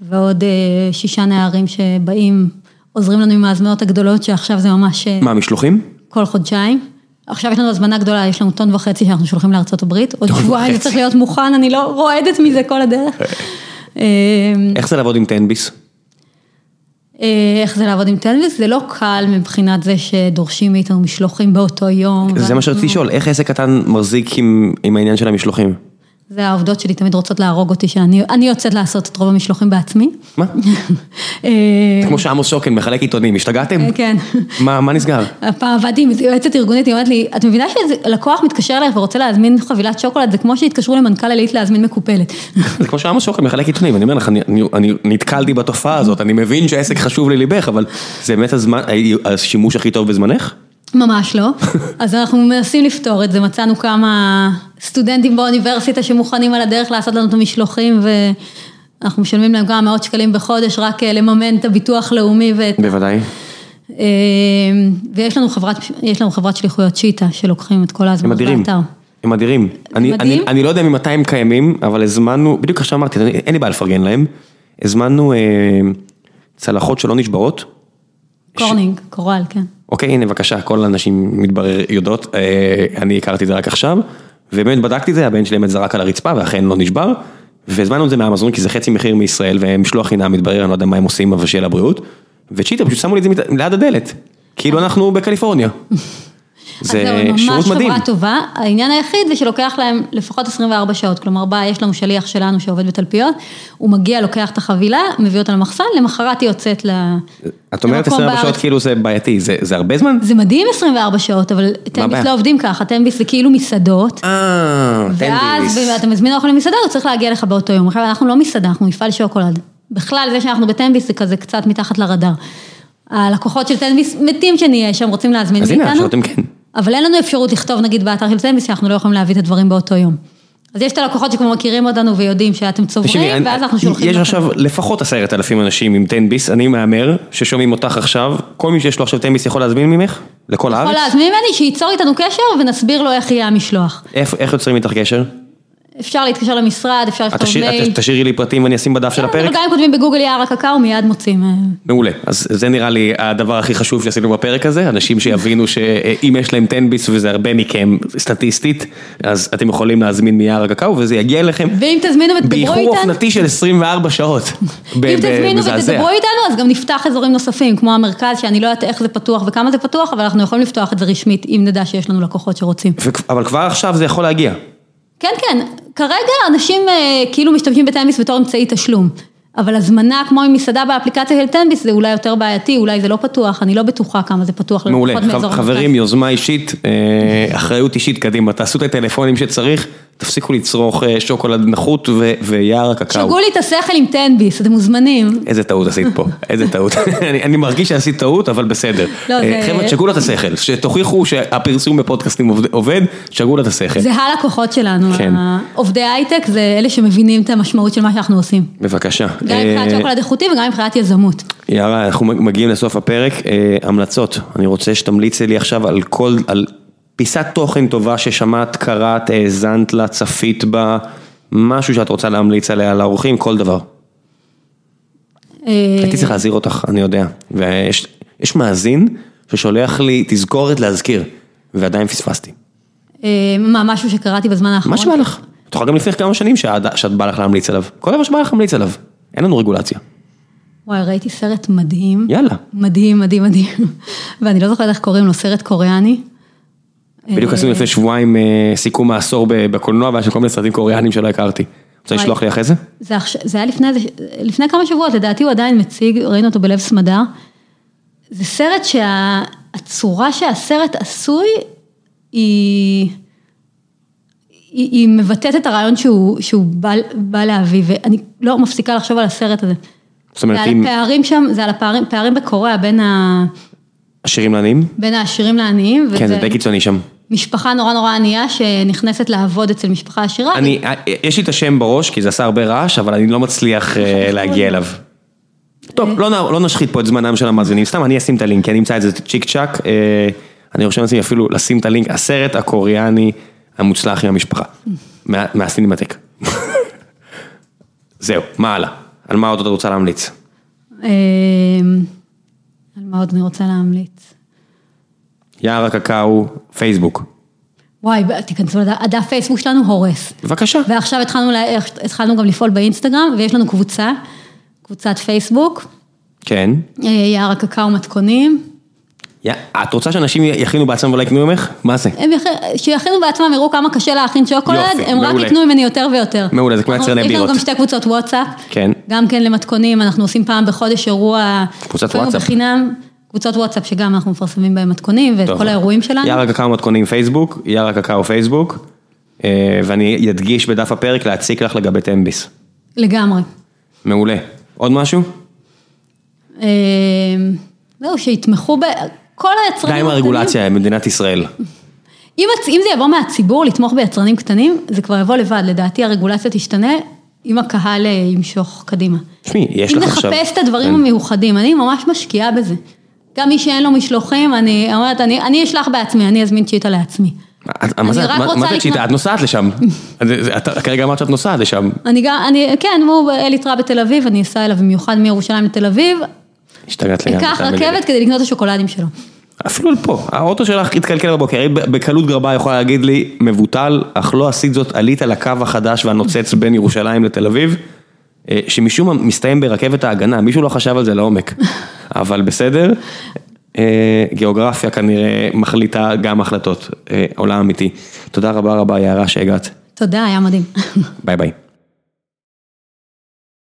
ועוד אה, שישה נערים שבאים, עוזרים לנו עם ההזמנות הגדולות, שעכשיו זה ממש אה, מה, משלוחים? כל חודשיים. עכשיו יש לנו הזמנה גדולה, יש לנו טון וחצי שאנחנו שולחים לארצות הברית, עוד שבועיים זה. צריך להיות מוכן, אני לא רועדת מזה כל הדרך. איך זה לעבוד עם? אה, איך זה לעבוד עם טלוויס? זה לא קל מבחינת זה שדורשים מאיתנו משלוחים באותו יום. זה מה שרציתי לשאול, איך עסק קטן מחזיק עם העניין של המשלוחים? זה העובדות שלי תמיד רוצות להרוג אותי, שאני אני יוצאת לעשות את רוב המשלוחים בעצמי. מה? אה, כמו שעמוס שוקן מחלק עיתונים, השתגעתם? כן. מה, מה נסגר? הפעם עבדתי עם יועצת ארגונית, היא אומרת לי, את מבינה שלקוח מתקשר אליך ורוצה להזמין חבילת שוקולד, זה כמו שהתקשרו למנכ"ל עילית להזמין מקופלת. זה כמו שעמוס שוקן מחלק עיתונים, אני אומר לך, אני, אני, אני נתקלתי בתופעה הזאת, אני מבין שהעסק חשוב לליבך, אבל זה באמת הזמן, השימוש הכי טוב בזמנך? ממש לא. אז אנחנו מנסים לפתור את זה, מצאנו כמה סטודנטים באוניברסיטה שמוכנים על הדרך לעשות לנו את המשלוחים, ואנחנו משלמים להם כמה מאות שקלים בחודש רק אה, לממן את הביטוח לאומי ואת... בוודאי. אה, ויש לנו חברת, יש לנו חברת שליחויות שיטה, שלוקחים את כל הם ההזמנות אדירים, באתר. הם אדירים. אני, מדהים. אני, אני לא יודע ממתי הם קיימים, אבל הזמנו, בדיוק עכשיו אמרתי, אני- אין לי בעיה לפרגן להם, הזמנו אה, צלחות שלא נשברות. קורנינג, קורל, כן. אוקיי, הנה בבקשה, כל הנשים מתברר יודעות, אה, אני הכרתי את זה רק עכשיו, ובאמת בדקתי את זה, הבן שלי באמת זרק על הרצפה ואכן לא נשבר, והזמנו את זה מאמזון כי זה חצי מחיר מישראל ומשלוח חינם מתברר, אני לא יודע מה הם עושים, אבל שיהיה לבריאות, וצ'יטה פשוט שמו לי את זה ליד הדלת, כאילו אנחנו בקליפורניה. זה אז שירות ממש מדהים. חברה טובה, העניין היחיד זה שלוקח להם לפחות 24 שעות, כלומר בא, יש לנו שליח שלנו שעובד בתלפיות, הוא מגיע, לוקח את החבילה, מביא אותה למחסן, למחרת היא יוצאת ל... את אומרת למקום 24 שעות. כאילו זה בעייתי, זה זה הרבה זמן? זה מדהים 24 שעות, אבל תנביס? לא עובדים ככה, תנביס זה כאילו מסעדות. אה, ואז תן לי. אתה מזמין אוכל למסעדה, הוא צריך להגיע לך באותו יום. עכשיו אנחנו לא מסעדה, אנחנו מפעל שוקולד. בכלל זה שאנחנו בטנביס זה כזה קצת מתחת לרדאר. הלקוחות של טנביס מתים שנהיה שם, רוצים להזמין אז מאיתנו. הנה, עכשיו אתם כן. אבל אין לנו אפשרות לכתוב נגיד באתר של טנביס שאנחנו לא יכולים להביא את הדברים באותו יום. אז יש את הלקוחות שכבר מכירים אותנו ויודעים שאתם צוברים, אני- ואז אנחנו שולחים יש לכם. עכשיו לפחות עשרת אלפים אנשים עם תן ביס, אני מהמר ששומעים אותך עכשיו, כל מי שיש לו עכשיו תן ביס יכול להזמין ממך? לכל יכול הארץ? להזמין ממני שייצור איתנו קשר ונסביר לו איך יהיה המשלוח. איך איך יוצרים איתך קשר? אפשר להתקשר למשרד, אפשר לכתוב מייל. את תשאירי לי פרטים ואני אשים בדף של הפרק? גם אם כותבים בגוגל יער הקקאו מיד מוצאים. אה, מעולה, אז זה נראה לי הדבר הכי חשוב שעשינו בפרק הזה, אנשים שיבינו שאם יש להם תן ביס וזה הרבה מכם סטטיסטית, אז אתם יכולים להזמין מיער הקקאו וזה יגיע אליכם ואם תזמינו ותדברו באיחור איתנו, אופנתי של 24 שעות. אם תזמינו. ותדברו איתנו, אז גם נפתח אזורים נוספים, כמו המרכז, שאני לא יודעת איך זה פתוח וכמה זה פתוח, אבל אנחנו יכולים לפתוח את זה רשמית, אם נדע שיש לנו לקוחות שרוצים. אבל כבר עכשיו זה יכול להגיע. כן, כן, כרגע אנשים אה, כאילו משתמשים בטנביס בתור אמצעי תשלום. אבל הזמנה כמו עם מסעדה באפליקציה של טנביס זה אולי יותר בעייתי, אולי זה לא פתוח, אני לא בטוחה כמה זה פתוח מעולה, חברים. יוזמה אישית, אה, אחריות אישית קדימה, תעשו את הטלפונים שצריך, תפסיקו לצרוך אה, שוקולד נחות ויער הקקאו. שגו לי את השכל עם טנביס, אתם מוזמנים. איזה טעות עשית פה, איזה טעות. אני, אני מרגיש שעשית טעות, אבל בסדר. לא, אה, חבר'ה, תשגעו לה את השכל, שתוכיחו שהפרסום בפודקאסטים עובד- תשגעו לה את השכל. זה הלקוחות שלנו, כן. עובדי הייטק זה אלה שמבינים את המשמעות של מה שאנחנו עושים. בבקשה. גם מבחינת אה, שוקולד איכותי וגם מבחינת יזמות. יערה, אנחנו מגיעים לסוף הפרק, המלצות, אני רוצה שתמליצי לי עכשיו על כל, על פיסת תוכן טובה ששמעת, קראת, האזנת לה, צפית בה, משהו שאת רוצה להמליץ עליה לאורחים, כל דבר. אה, הייתי צריך להזהיר אותך, אני יודע, ויש יש מאזין ששולח לי תזכורת להזכיר, ועדיין פספסתי. אה, מה, משהו שקראתי בזמן האחרון? מה שבא לך, את יכולה גם לפני כמה שנים שאת בא לך להמליץ עליו, כל דבר שבא לך להמליץ עליו, אין לנו רגולציה, וואי, ראיתי סרט מדהים. יאללה. מדהים, מדהים, מדהים. ואני לא זוכרת איך קוראים לו, סרט קוריאני. בדיוק עשינו לפני שבועיים אה, סיכום העשור בקולנוע, והיה שם כל מיני סרטים קוריאניים שלא הכרתי. רוצה. לשלוח לי אחרי זה? זה, זה היה לפני, זה- כמה שבועות, לדעתי הוא עדיין מציג, ראינו אותו בלב סמדר. זה סרט שהצורה שהסרט עשוי, היא, היא, היא מבטאת את הרעיון שהוא, שהוא בא, בא להביא, ואני לא מפסיקה לחשוב על הסרט הזה. זאת אומרת, זה על אם הפערים שם, זה על הפערים, פערים בקוריאה בין, ה, עשירים לעניים? בין העשירים לעניים. כן, זה וזה די קיצוני שם. משפחה נורא נורא ענייה שנכנסת לעבוד אצל משפחה עשירה. אני, יש לי את השם בראש, כי זה עשה הרבה רעש, אבל אני לא מצליח אה, להגיע אליו. טוב, לא, לא נשחית פה את זמנם של המאזינים, סתם אני אשים את הלינק, כי אני אמצא את זה צ'יק צ'אק, אה, אני רושם לעצמי אפילו לשים את הלינק, הסרט הקוריאני המוצלח עם המשפחה, מה- מהסינמטק. זהו, מה הלאה? על מה עוד את רוצה להמליץ? אה, על מה עוד אני רוצה להמליץ? יער הקקאו, פייסבוק. וואי, תיכנסו לדף, הדף פייסבוק שלנו הורס. בבקשה. ועכשיו התחלנו, לה- התחלנו גם לפעול באינסטגרם, ויש לנו קבוצה, קבוצת פייסבוק, כן. אה, יער הקקאו מתכונים. יא, את רוצה שאנשים יכינו בעצמם ולא יקנו ממך? מה זה? הם יכ... שיכינו בעצמם, יראו כמה קשה להכין שוקולד, יופי, הם רק מעולה. יקנו ממני יותר ויותר. מעולה, זה כמו יצרני יש בירות. לנו גם שתי קבוצות וואטסאפ. כן. גם כן למתכונים, אנחנו עושים פעם בחודש אירוע. קבוצת וואטסאפ. בחינם, קבוצות וואטסאפ שגם אנחנו מפרסמים בהם מתכונים ואת טוב. כל האירועים שלנו. יער הקקאו מתכונים פייסבוק, יער הקקאו פייסבוק, אה, ואני אדגיש בדף הפרק להציק לך לגבי תמביס. לגמרי. מעולה. עוד משהו? אה, זהו, שיתמכו ב... כל היצרנים... די עם הרגולציה במדינת ישראל. אם, אם זה יבוא מהציבור לתמוך ביצרנים קטנים, זה כבר יבוא לבד. לדעתי הרגולציה תשתנה, אם הקהל אה, ימשוך קדימה. תשמעי, יש אם לך עכשיו... נחפש את הדברים כן. המיוחדים, אני ממש משקיעה בזה. גם מי שאין לו משלוחים, אני אומרת, אני, אני אשלח בעצמי, אני אזמין צ'יטה לעצמי. מה זה- מה- מה זה צ'יטה? את נוסעת לשם. את כרגע אמרת שאת נוסעת לשם. אני גם, אני, כן, הוא אליטרה בתל אביב, אני אסע אליו במיוחד מירושלים לתל אביב, השתגעת לגמרי. אקח. רכבת כדי לקנות את השוקולדים שלו. אפילו פה, האוטו שלך התקלקל בבוקר, היא בקלות גרבה יכולה להגיד לי, מבוטל, אך לא עשית זאת, עלית לקו החדש והנוצץ בין ירושלים לתל אביב, שמשום מה מסתיים ברכבת ההגנה, מישהו לא חשב על זה לעומק, אבל בסדר, אה, גיאוגרפיה כנראה מחליטה גם החלטות, אה, עולם אמיתי. תודה רבה רבה יערה שהגעת, תודה, היה מדהים. ביי ביי.